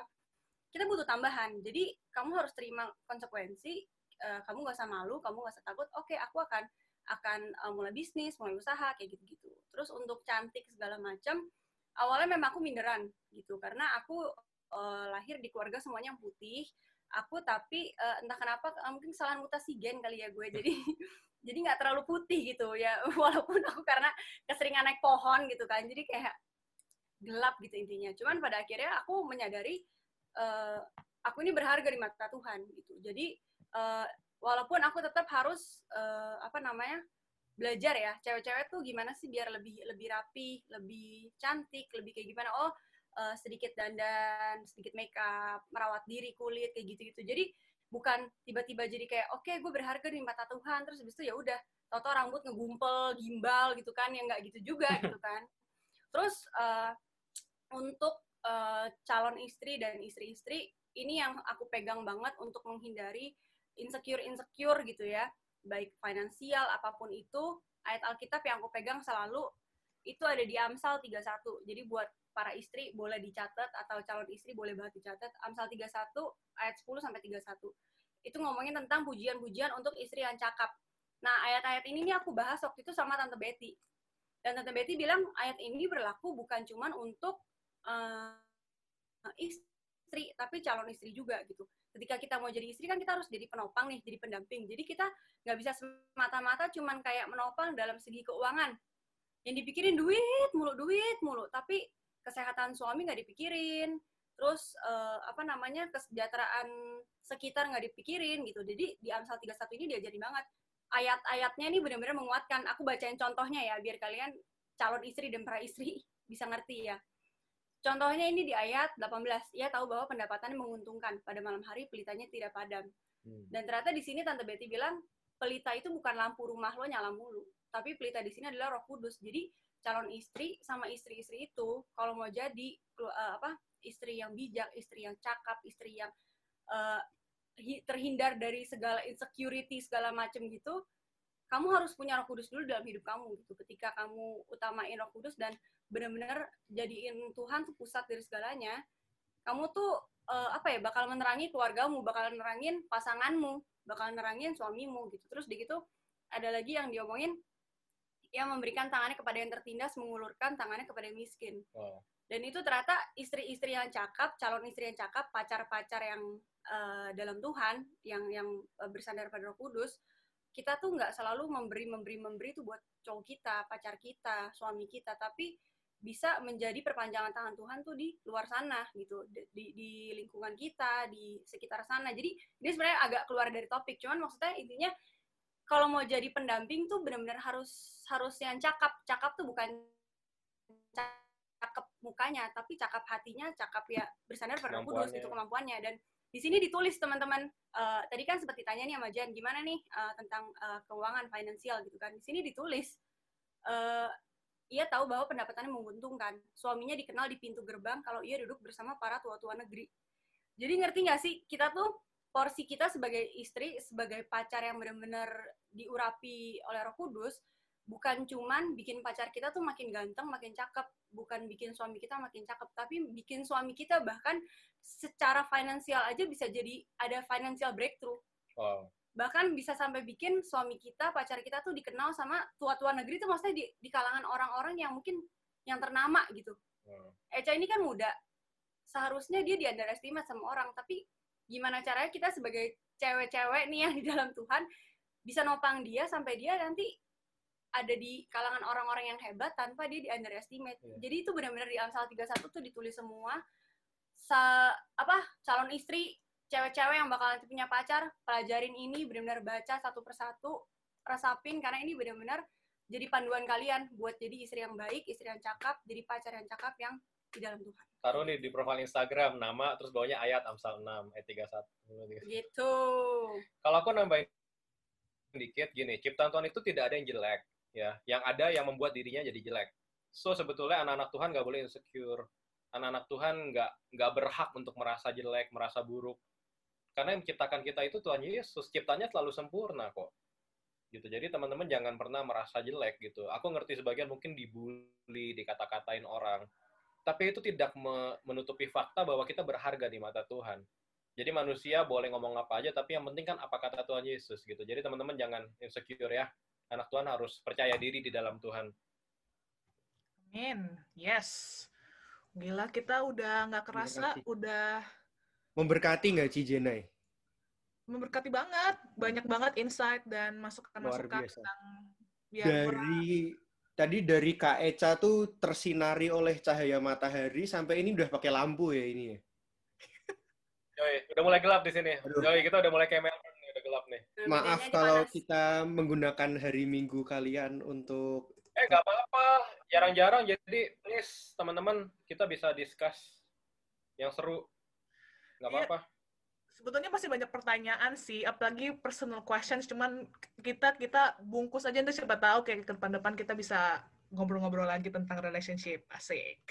kita butuh tambahan. Jadi kamu harus terima konsekuensi. Uh, kamu nggak usah malu, kamu nggak usah takut. Oke, okay, aku akan akan uh, mulai bisnis, mulai usaha kayak gitu-gitu. Terus untuk cantik segala macam, awalnya memang aku minderan gitu karena aku uh, lahir di keluarga semuanya yang putih aku tapi uh, entah kenapa uh, mungkin kesalahan mutasi gen kali ya gue. Jadi *laughs* jadi nggak terlalu putih gitu ya. *laughs* Walaupun aku karena keseringan naik pohon gitu kan. Jadi kayak gelap gitu intinya. Cuman pada akhirnya aku menyadari uh, aku ini berharga di mata Tuhan gitu. Jadi uh, walaupun aku tetap harus uh, apa namanya belajar ya. Cewek-cewek tuh gimana sih biar lebih lebih rapi lebih cantik lebih kayak gimana? Oh eh, sedikit dandan sedikit makeup merawat diri kulit kayak gitu-gitu. Jadi bukan tiba-tiba jadi kayak oke gue berharga di mata Tuhan. Terus habis itu ya udah tau rambut ngegumpel gimbal gitu kan yang nggak gitu juga gitu *laughs* kan. Terus eh, untuk eh, calon istri dan istri-istri ini yang aku pegang banget untuk menghindari insecure insecure gitu ya. Baik finansial apa pun itu ayat Alkitab yang aku pegang selalu itu ada di Amsal 31 jadi buat para istri boleh dicatat atau calon istri boleh banget dicatat. Amsal 31 ayat 10 sampai 31 itu ngomongin tentang pujian-pujian untuk istri yang cakap. Nah ayat-ayat ini nih aku bahas waktu itu sama tante Betty. Dan tante Betty bilang ayat ini berlaku bukan cuman untuk uh, istri tapi calon istri juga gitu. Ketika kita mau jadi istri kan kita harus jadi penopang nih jadi pendamping. Jadi kita nggak bisa semata-mata cuman kayak menopang dalam segi keuangan. Yang dipikirin duit mulu duit mulu. Tapi kesehatan suami nggak dipikirin terus uh, apa namanya kesejahteraan sekitar nggak dipikirin gitu jadi di Amsal 31 ini diajarin banget ayat-ayatnya ini benar-benar menguatkan aku bacain contohnya ya biar kalian calon istri dan para istri *laughs* bisa ngerti ya Contohnya ini di ayat 18, ia tahu bahwa pendapatannya menguntungkan. Pada malam hari pelitanya tidak padam. Hmm. Dan ternyata di sini Tante Betty bilang, pelita itu bukan lampu rumah lo nyala mulu. Tapi pelita di sini adalah roh kudus. Jadi calon istri sama istri-istri itu, kalau mau jadi uh, apa istri yang bijak, istri yang cakap, istri yang uh, terhindar dari segala insecurity, segala macam gitu, kamu harus punya roh kudus dulu dalam hidup kamu gitu. Ketika kamu utamain roh kudus dan benar-benar jadiin Tuhan tuh pusat dari segalanya, kamu tuh uh, apa ya bakal menerangi keluargamu, bakal menerangin pasanganmu, bakal menerangin suamimu gitu. Terus di gitu ada lagi yang diomongin yang memberikan tangannya kepada yang tertindas, mengulurkan tangannya kepada yang miskin. Wow. Dan itu ternyata istri-istri yang cakap, calon istri yang cakap, pacar-pacar yang uh, dalam Tuhan, yang yang uh, bersandar pada Roh Kudus, kita tuh nggak selalu memberi memberi memberi tuh buat cowok kita, pacar kita, suami kita, tapi bisa menjadi perpanjangan tangan Tuhan tuh di luar sana gitu di, di lingkungan kita di sekitar sana jadi ini sebenarnya agak keluar dari topik cuman maksudnya intinya kalau mau jadi pendamping tuh benar-benar harus harus yang cakap cakap tuh bukan cakap mukanya tapi cakap hatinya cakap ya bersandar pada kudus itu kemampuannya dan di sini ditulis teman-teman uh, tadi kan seperti tanya nih sama Jan gimana nih uh, tentang uh, keuangan finansial gitu kan di sini ditulis uh, ia tahu bahwa pendapatannya menguntungkan. Suaminya dikenal di pintu gerbang kalau ia duduk bersama para tua-tua negeri. Jadi ngerti nggak sih, kita tuh porsi kita sebagai istri, sebagai pacar yang benar-benar diurapi oleh Roh Kudus, bukan cuman bikin pacar kita tuh makin ganteng, makin cakep, bukan bikin suami kita makin cakep, tapi bikin suami kita bahkan secara finansial aja bisa jadi ada financial breakthrough. Wow bahkan bisa sampai bikin suami kita pacar kita tuh dikenal sama tua-tua negeri tuh maksudnya di, di kalangan orang-orang yang mungkin yang ternama gitu hmm. Eca ini kan muda seharusnya dia di underestimate sama orang tapi gimana caranya kita sebagai cewek-cewek nih yang di dalam Tuhan bisa nopang dia sampai dia nanti ada di kalangan orang-orang yang hebat tanpa dia di underestimate. Yeah. Jadi itu benar-benar di Amsal 31 tuh ditulis semua sa apa calon istri cewek-cewek yang bakal nanti punya pacar, pelajarin ini, benar-benar baca satu persatu, resapin, karena ini benar-benar jadi panduan kalian buat jadi istri yang baik, istri yang cakap, jadi pacar yang cakap yang di dalam Tuhan. Taruh nih di profil Instagram, nama, terus bawahnya ayat Amsal 6, ayat 31. Gitu. Kalau aku nambahin sedikit, gini, ciptaan Tuhan itu tidak ada yang jelek. Ya Yang ada yang membuat dirinya jadi jelek. So, sebetulnya anak-anak Tuhan nggak boleh insecure. Anak-anak Tuhan nggak nggak berhak untuk merasa jelek, merasa buruk karena yang menciptakan kita itu Tuhan Yesus, ciptanya selalu sempurna kok. Gitu. Jadi teman-teman jangan pernah merasa jelek gitu. Aku ngerti sebagian mungkin dibully, dikata-katain orang. Tapi itu tidak menutupi fakta bahwa kita berharga di mata Tuhan. Jadi manusia boleh ngomong apa aja, tapi yang penting kan apa kata Tuhan Yesus gitu. Jadi teman-teman jangan insecure ya. Anak Tuhan harus percaya diri di dalam Tuhan. Amin. Yes. Gila kita udah nggak kerasa, udah Memberkati nggak Cijenai? Memberkati banget, banyak banget insight dan masukan-masukan tentang dari tadi dari Kak Eca tuh tersinari oleh cahaya matahari sampai ini udah pakai lampu ya ini ya. Yoi, udah mulai gelap di sini. Aduh. Yoi, kita udah mulai kayak Gelap nih. Nah, Maaf kalau panas. kita menggunakan hari Minggu kalian untuk Eh, nggak apa-apa. Jarang-jarang, jadi please, teman-teman, kita bisa discuss yang seru. Nggak Iya. apa-apa. Sebetulnya masih banyak pertanyaan sih, apalagi personal questions. Cuman kita kita bungkus aja nanti siapa tahu kayak ke depan-depan kita bisa ngobrol-ngobrol lagi tentang relationship. Asik.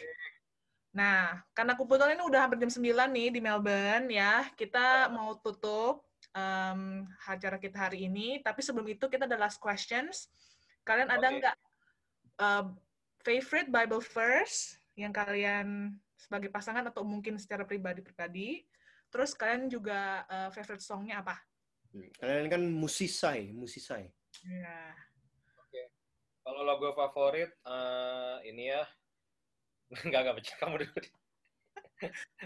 Nah, karena kebetulan ini udah hampir jam 9 nih di Melbourne ya, kita mau tutup em, acara kita hari ini. Tapi sebelum itu kita ada last questions. Kalian ada Oke. nggak eh, favorite Bible verse yang kalian sebagai pasangan atau mungkin secara pribadi-pribadi? Terus kalian juga eh, favorite songnya apa? Hmm, kalian kan musisai, musisai. Ya. Kalau logo favorit, eh, ini ya. *laughs* Nggak, nggak baca. Kamu dulu.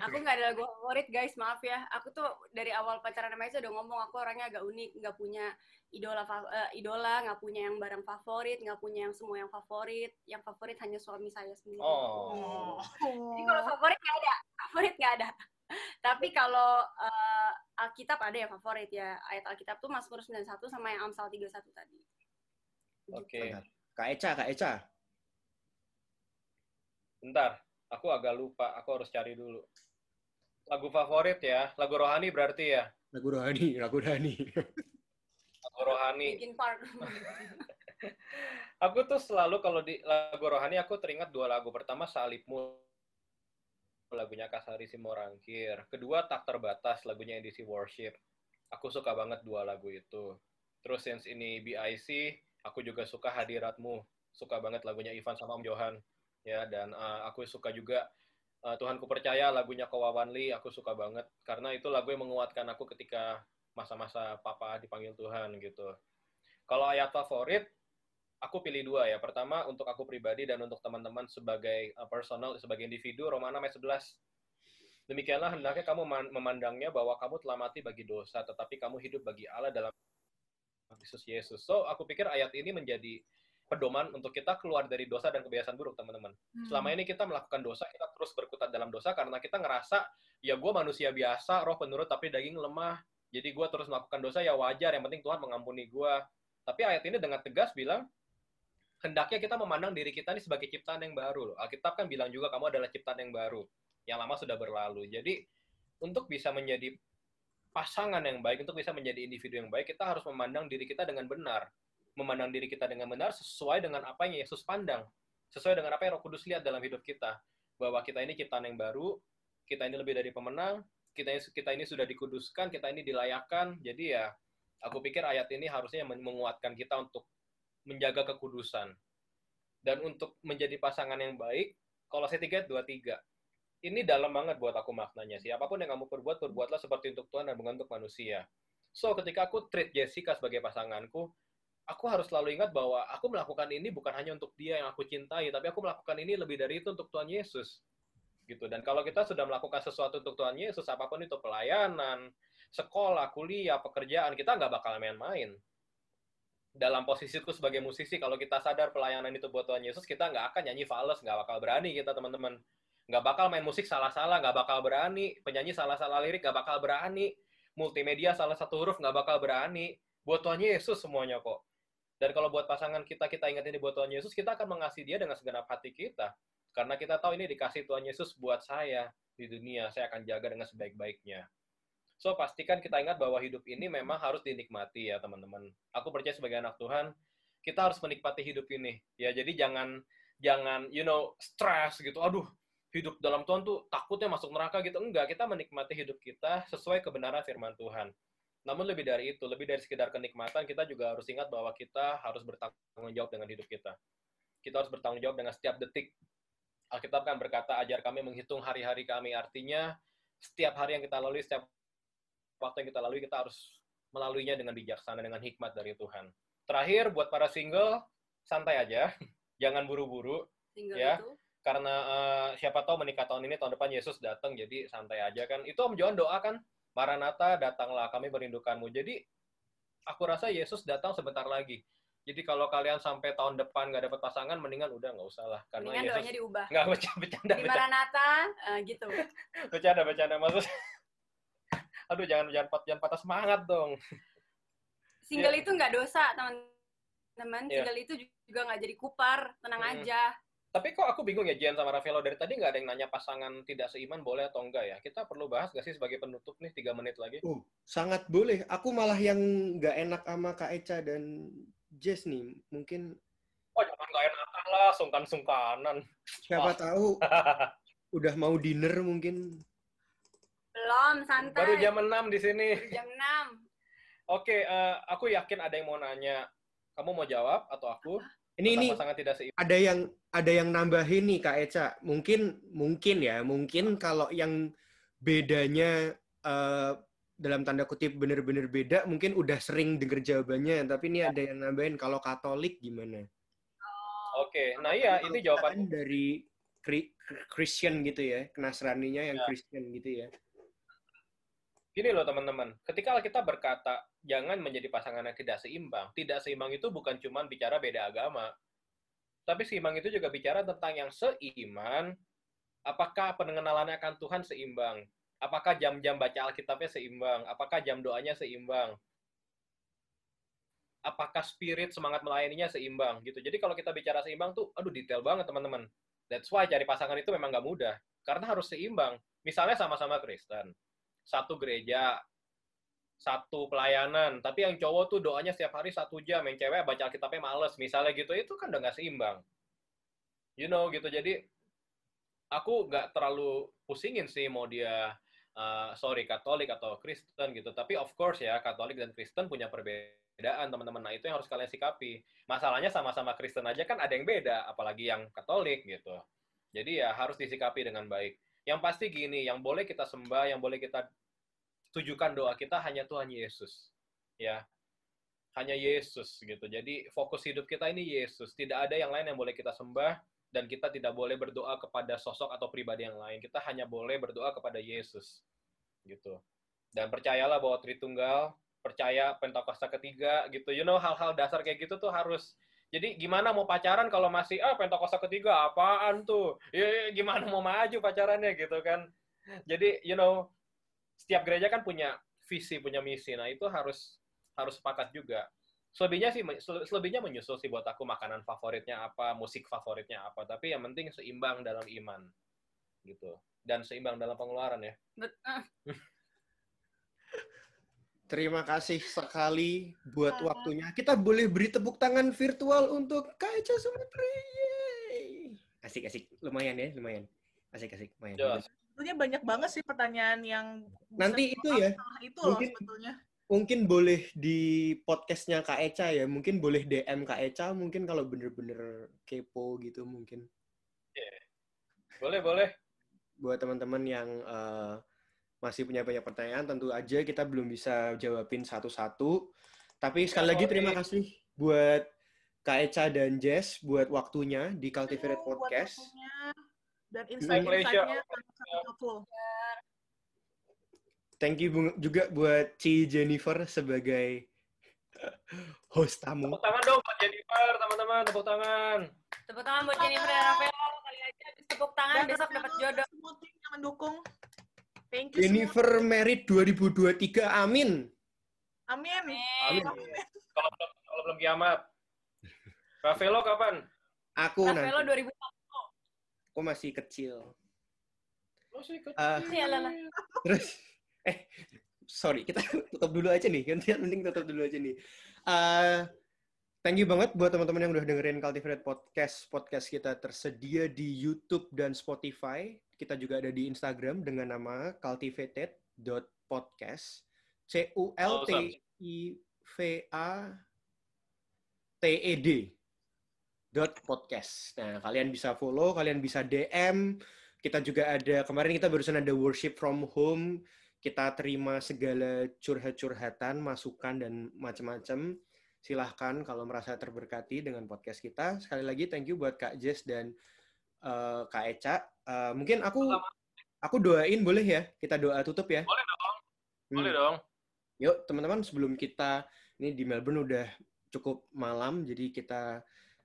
Aku nggak ada lagu favorit guys, maaf ya. Aku tuh dari awal pacaran sama Esa udah ngomong aku orangnya agak unik, nggak punya idola eh, idola, nggak punya yang barang favorit, nggak punya yang semua yang favorit. Yang favorit hanya suami saya sendiri. Oh. Jadi kalau favorit nggak ada, favorit nggak ada. *laughs* Tapi kalau eh, Alkitab ada yang favorit ya. Ayat Alkitab tuh Mazmur 91 sama yang Amsal 31 tadi. Gitu. Oke. Kak Eca, Kak Eca. Bentar, aku agak lupa. Aku harus cari dulu. Lagu favorit ya, lagu rohani berarti ya. Lagu rohani, lagu rohani. Lagu rohani. Park. *laughs* Aku tuh selalu kalau di lagu rohani aku teringat dua lagu. Pertama Salibmu lagunya Kasari Simorangkir. Kedua Tak Terbatas lagunya edisi Worship. Aku suka banget dua lagu itu. Terus since ini BIC, aku juga suka Hadiratmu. Suka banget lagunya Ivan sama Om Johan. Ya, dan uh, aku suka juga uh, Tuhanku Percaya lagunya Kowawan Lee. Aku suka banget karena itu lagu yang menguatkan aku ketika masa-masa papa dipanggil Tuhan gitu. Kalau ayat favorit, aku pilih dua ya. Pertama untuk aku pribadi dan untuk teman-teman sebagai uh, personal, sebagai individu, Roma 6 ayat 11. Demikianlah hendaknya kamu man- memandangnya bahwa kamu telah mati bagi dosa, tetapi kamu hidup bagi Allah dalam Kristus Yesus. So, aku pikir ayat ini menjadi pedoman untuk kita keluar dari dosa dan kebiasaan buruk, teman-teman. Selama ini kita melakukan dosa, kita terus berkutat dalam dosa karena kita ngerasa, ya gue manusia biasa, roh penurut, tapi daging lemah. Jadi gue terus melakukan dosa, ya wajar. Yang penting Tuhan mengampuni gue. Tapi ayat ini dengan tegas bilang, hendaknya kita memandang diri kita ini sebagai ciptaan yang baru. Loh. Alkitab kan bilang juga kamu adalah ciptaan yang baru. Yang lama sudah berlalu. Jadi untuk bisa menjadi pasangan yang baik, untuk bisa menjadi individu yang baik, kita harus memandang diri kita dengan benar. Memandang diri kita dengan benar sesuai dengan apa yang Yesus pandang. Sesuai dengan apa yang Roh Kudus lihat dalam hidup kita. Bahwa kita ini ciptaan yang baru, kita ini lebih dari pemenang, kita ini, kita ini sudah dikuduskan, kita ini dilayakkan. Jadi ya, aku pikir ayat ini harusnya men- menguatkan kita untuk menjaga kekudusan. Dan untuk menjadi pasangan yang baik, kalau saya 3 23. Ini dalam banget buat aku maknanya sih. Apa pun yang kamu perbuat, perbuatlah seperti untuk Tuhan dan bukan untuk manusia. So, ketika aku treat Jessica sebagai pasanganku, aku harus selalu ingat bahwa aku melakukan ini bukan hanya untuk dia yang aku cintai, tapi aku melakukan ini lebih dari itu untuk Tuhan Yesus. Gitu. Dan kalau kita sudah melakukan sesuatu untuk Tuhan Yesus, apa pun itu pelayanan, sekolah, kuliah, pekerjaan, kita nggak bakal main-main dalam posisiku sebagai musisi, kalau kita sadar pelayanan itu buat Tuhan Yesus, kita nggak akan nyanyi fals, nggak bakal berani kita teman-teman. Nggak bakal main musik salah-salah, nggak bakal berani. Penyanyi salah-salah lirik, nggak bakal berani. Multimedia salah satu huruf, nggak bakal berani. Buat Tuhan Yesus semuanya kok. Dan kalau buat pasangan kita, kita ingat ini buat Tuhan Yesus, kita akan mengasihi dia dengan segenap hati kita. Karena kita tahu ini dikasih Tuhan Yesus buat saya di dunia. Saya akan jaga dengan sebaik-baiknya. So, pastikan kita ingat bahwa hidup ini memang harus dinikmati ya, teman-teman. Aku percaya sebagai anak Tuhan, kita harus menikmati hidup ini. Ya, jadi jangan jangan you know stres gitu. Aduh, hidup dalam Tuhan tuh takutnya masuk neraka gitu. Enggak, kita menikmati hidup kita sesuai kebenaran firman Tuhan. Namun lebih dari itu, lebih dari sekedar kenikmatan, kita juga harus ingat bahwa kita harus bertanggung jawab dengan hidup kita. Kita harus bertanggung jawab dengan setiap detik. Alkitab kan berkata, ajar kami menghitung hari-hari kami. Artinya, setiap hari yang kita lalui, setiap waktu yang kita lalui, kita harus melaluinya dengan bijaksana, dengan hikmat dari Tuhan. Terakhir, buat para single, santai aja. *laughs* Jangan buru-buru, Ya. itu. karena eh, siapa tahu menikah tahun ini, tahun depan Yesus datang, jadi santai aja kan. Itu Om Johan doa kan, Maranatha, datanglah, kami merindukanmu. Jadi, aku rasa Yesus datang sebentar lagi. Jadi kalau kalian sampai tahun depan nggak dapat pasangan, mendingan udah nggak usah lah. Karena Mendingan Yesus doanya diubah. nggak bercanda, bercanda, Di Maranatha, eh, gitu. *laughs* bercanda, bercanda. Maksud, *laughs* aduh jangan jangan pat- jangan patah semangat dong. single itu nggak dosa teman-teman Iya. single itu juga nggak jadi kupar tenang Hmm. aja Tapi kok aku bingung ya Jian sama Rafaelo dari tadi nggak ada yang nanya pasangan tidak seiman boleh atau enggak ya? Kita perlu bahas nggak sih sebagai penutup nih tiga menit lagi? Oh, sangat boleh. Aku malah yang nggak enak sama Kak Eca dan Jess nih. Mungkin Oh jangan nggak enakan lah, sungkan-sungkanan. siapa Wah. tahu *laughs* udah mau dinner mungkin. belum santai Baru jam 6 di sini. jam 6 Oke, eh, aku yakin ada yang mau nanya. Kamu mau jawab atau aku? Ini Tentang ini pasangan tidak seiman. ada yang ada yang nambahin nih Kak Eca. Mungkin mungkin ya, mungkin kalau yang bedanya eh, dalam tanda kutip bener-bener beda, mungkin udah sering denger jawabannya. Tapi ini ada yang nambahin kalau Katolik gimana? Oke, nah iya kita jawaban. kan dari Christian gitu ya, Nasraninya yang Ya. Christian gitu ya. Gini loh teman-teman, ketika kita berkata jangan menjadi pasangan yang tidak seimbang, tidak seimbang itu bukan cuma bicara beda agama, tapi seimbang itu juga bicara tentang yang seiman, apakah pengenalannya akan Tuhan seimbang, apakah jam-jam baca Alkitabnya seimbang, apakah jam doanya seimbang, apakah spirit semangat melayaninya seimbang gitu. Jadi kalau kita bicara seimbang tuh, aduh detail banget teman-teman. That's why cari pasangan itu memang nggak mudah, karena harus seimbang. Misalnya sama-sama Kristen, satu gereja, satu pelayanan, tapi yang cowok tuh doanya setiap hari satu jam, yang cewek baca Alkitabnya males, misalnya gitu, itu kan udah nggak seimbang. You know, gitu. Jadi, aku nggak terlalu pusingin sih mau dia, uh, sorry, Katolik atau Kristen gitu. Tapi of course ya, Katolik dan Kristen punya perbedaan, teman-teman. Nah, itu yang harus kalian sikapi. Masalahnya sama-sama Kristen aja kan ada yang beda, apalagi yang Katolik gitu. Jadi ya harus disikapi dengan baik. Yang pasti gini, yang boleh kita sembah, yang boleh kita tujukan doa kita hanya Tuhan Yesus. Ya. Hanya Yesus gitu. Jadi fokus hidup kita ini Yesus. Tidak ada yang lain yang boleh kita sembah dan kita tidak boleh berdoa kepada sosok atau pribadi yang lain. Kita hanya boleh berdoa kepada Yesus. Gitu. Dan percayalah bahwa Tritunggal, percaya Pentakosta ketiga gitu. You know hal-hal dasar kayak gitu tuh harus jadi gimana mau pacaran kalau masih ah Pentakosta ketiga apaan tuh? Ya, gimana mau maju pacarannya gitu kan? Jadi you know setiap gereja kan punya visi, punya misi. Nah, itu harus harus sepakat juga. Selebihnya sih selebihnya menyusul sih buat aku makanan favoritnya apa, musik favoritnya apa, tapi yang penting seimbang dalam iman. Gitu. Dan seimbang dalam pengeluaran ya. Ah, *laughs* Terima kasih sekali buat waktunya. Kita boleh beri tepuk tangan virtual untuk Kak Eca Sumatri. Asik, asik. Lumayan ya, lumayan. Asik, asik. Lumayan. Jos. Sebetulnya banyak banget sih pertanyaan yang bisa Nanti itu ya, itu loh mungkin- sebetulnya. Mungkin boleh di podcastnya Kak Eca ya. Mungkin boleh DM Kak Eca. Mungkin kalau bener-bener kepo gitu mungkin. Boleh, boleh. Buat teman-teman yang eh, masih punya banyak pertanyaan, tentu aja kita belum bisa jawabin satu-satu. Tapi sekali lagi terima kasih buat Kak Eca dan Jess buat waktunya di Cultivated buat Podcast. waktunya Dan insight-insightnya sangat full. Thank you juga buat Ci Jennifer sebagai host tamu. Tepuk tangan dong buat Jennifer, teman-teman. Tepuk tangan. tepuk tangan buat Jennifer dan Rafael kali aja habis tepuk tangan Dan besok dapat jodoh Semua tim yang mendukung. Thank you Jennifer Merit 2023, amin. semua. Amin. Amin. Kalau belum, kalau belum kiamat. Rafaelo kapan? Aku Rafael nanti. 2000 Aku masih kecil. Masih kecil. Lah Terus, *laughs* eh, sorry, kita *laughs* tutup dulu aja nih. Gantian mending tutup dulu aja nih. Eh, thank you banget buat teman-teman yang udah dengerin Cultivated Podcast. Podcast kita tersedia di YouTube dan Spotify. Kita juga ada di Instagram dengan nama cultivated.podcast. C U L T I V A T E D podcast. Nah, kalian bisa follow, kalian bisa DM. Kita juga ada kemarin kita barusan ada worship from home. Kita terima segala curhat-curhatan, masukan dan macam-macam. Silahkan kalau merasa terberkati dengan podcast kita. Sekali lagi thank you buat Kak Jess dan eh, Kak Eca. Eh, mungkin aku aku doain boleh ya? Kita doa tutup ya. Boleh dong. Hmm. Boleh dong. Yuk teman-teman sebelum kita ini di Melbourne udah cukup malam jadi kita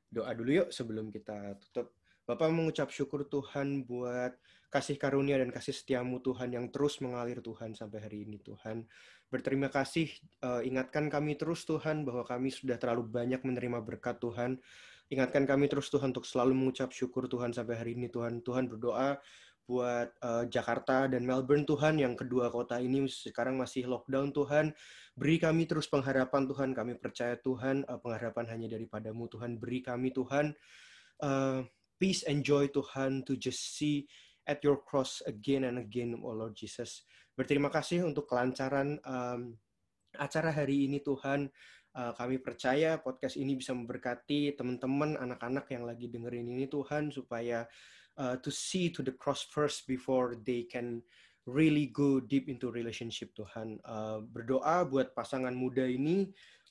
doa dulu yuk sebelum kita tutup. Bapak mengucap syukur Tuhan buat kasih karunia dan kasih setiamu Tuhan yang terus mengalir Tuhan sampai hari ini Tuhan. Berterima kasih, uh, ingatkan kami terus Tuhan bahwa kami sudah terlalu banyak menerima berkat Tuhan. Ingatkan kami terus Tuhan untuk selalu mengucap syukur Tuhan sampai hari ini Tuhan. Tuhan berdoa buat uh, Jakarta dan Melbourne Tuhan yang kedua kota ini sekarang masih lockdown Tuhan. Beri kami terus pengharapan Tuhan. Kami percaya Tuhan uh, pengharapan hanya daripadamu Tuhan. Beri kami Tuhan uh, peace and joy Tuhan to just see at your cross again and again, oh Lord Jesus. Berterima kasih untuk kelancaran um, acara hari ini Tuhan. Uh, kami percaya podcast ini bisa memberkati teman-teman, anak-anak yang lagi dengerin ini Tuhan, supaya uh, to see to the cross first before they can really go deep into relationship Tuhan. Uh, berdoa buat pasangan muda ini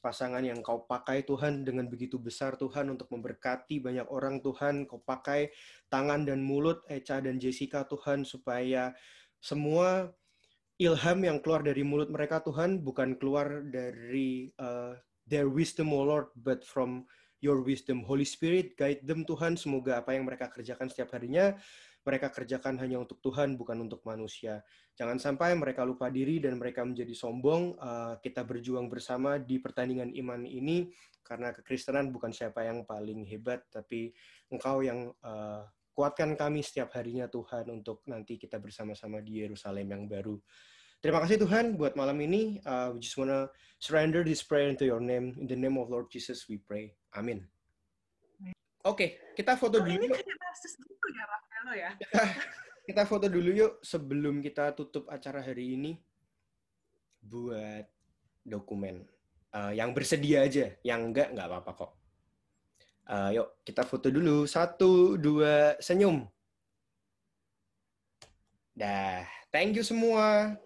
pasangan yang kau pakai Tuhan dengan begitu besar Tuhan untuk memberkati banyak orang Tuhan. Kau pakai tangan dan mulut Echa dan Jessica Tuhan supaya semua ilham yang keluar dari mulut mereka Tuhan bukan keluar dari uh, their wisdom, Lord, but from your wisdom. Holy Spirit, guide them Tuhan. Semoga apa yang mereka kerjakan setiap harinya mereka kerjakan hanya untuk Tuhan, bukan untuk manusia. Jangan sampai mereka lupa diri dan mereka menjadi sombong. Uh, kita berjuang bersama di pertandingan iman ini, karena kekristenan bukan siapa yang paling hebat, tapi Engkau yang uh, kuatkan kami setiap harinya Tuhan untuk nanti kita bersama-sama di Yerusalem yang baru. Terima kasih Tuhan buat malam ini. Uh, we just wanna surrender this prayer into your name. In the name of Lord Jesus we pray. Amin. Oke, okay, kita foto dulu. Ini ya. Kita, kita foto dulu yuk sebelum kita tutup acara hari ini buat dokumen. Uh, yang bersedia aja, yang enggak enggak apa-apa kok. Uh, yuk kita foto dulu. Satu, dua, senyum. Dah, thank you semua.